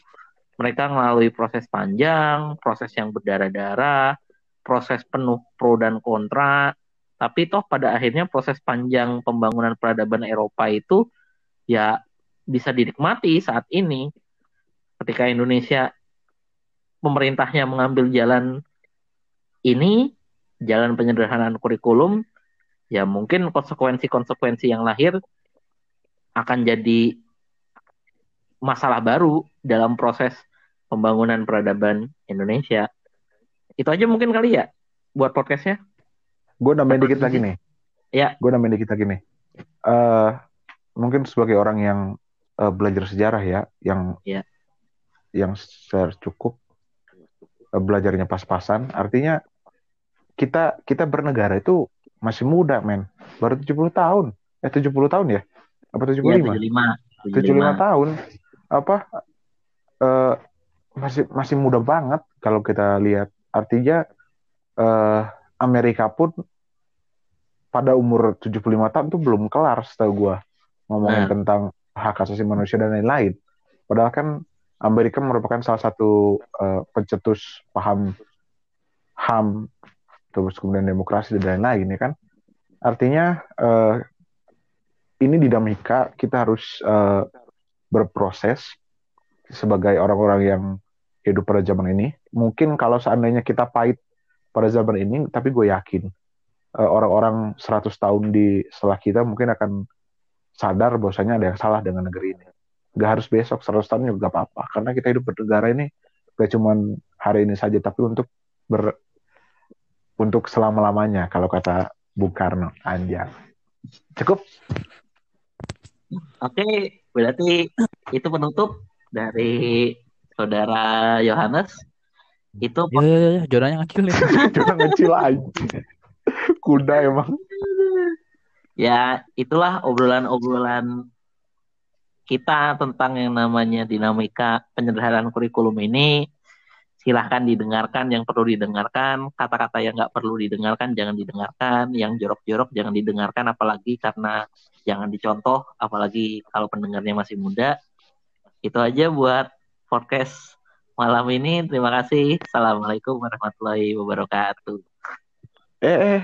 Mereka melalui proses panjang, proses yang berdarah-darah, proses penuh pro dan kontra, tapi toh pada akhirnya proses panjang pembangunan peradaban Eropa itu ya bisa dinikmati saat ini. Ketika Indonesia pemerintahnya mengambil jalan ini, jalan penyederhanaan kurikulum, ya mungkin konsekuensi-konsekuensi yang lahir akan jadi masalah baru dalam proses pembangunan peradaban Indonesia. Itu aja mungkin kali ya buat podcastnya. Gue nambahin dikit lagi nih. Ya. Gue nambahin dikit lagi nih. Uh, mungkin sebagai orang yang uh, belajar sejarah ya, yang ya. yang cukup uh, belajarnya pas-pasan, artinya kita kita bernegara itu masih muda, men. Baru 70 tahun. Eh 70 tahun ya? apa 75? Ya, 75. 75. 75 tahun. Apa uh, masih masih muda banget kalau kita lihat. Artinya uh, Amerika pun pada umur 75 tahun tuh belum kelar setahu gua ngomongin nah. tentang hak asasi manusia dan lain-lain. Padahal kan Amerika merupakan salah satu uh, pencetus paham HAM terus kemudian demokrasi dan lain-lain ya kan. Artinya uh, ini dinamika kita harus uh, berproses sebagai orang-orang yang hidup pada zaman ini. Mungkin kalau seandainya kita pahit pada zaman ini, tapi gue yakin uh, orang-orang 100 tahun di setelah kita mungkin akan sadar bahwasanya ada yang salah dengan negeri ini. Gak harus besok 100 tahun juga gak apa-apa. Karena kita hidup bernegara ini gak cuma hari ini saja, tapi untuk ber untuk selama-lamanya kalau kata Bung Karno. Anjay. Cukup? Oke, berarti itu penutup dari saudara Yohanes. Itu ya, ya, ya, jodanya kecil ya. [laughs] Jodoh kecil aja. Kuda emang. Ya, itulah obrolan-obrolan kita tentang yang namanya dinamika penyederhanaan kurikulum ini silahkan didengarkan yang perlu didengarkan. Kata-kata yang nggak perlu didengarkan jangan didengarkan. Yang jorok-jorok jangan didengarkan. Apalagi karena jangan dicontoh. Apalagi kalau pendengarnya masih muda. Itu aja buat podcast malam ini. Terima kasih. Assalamualaikum warahmatullahi wabarakatuh. Eh, eh.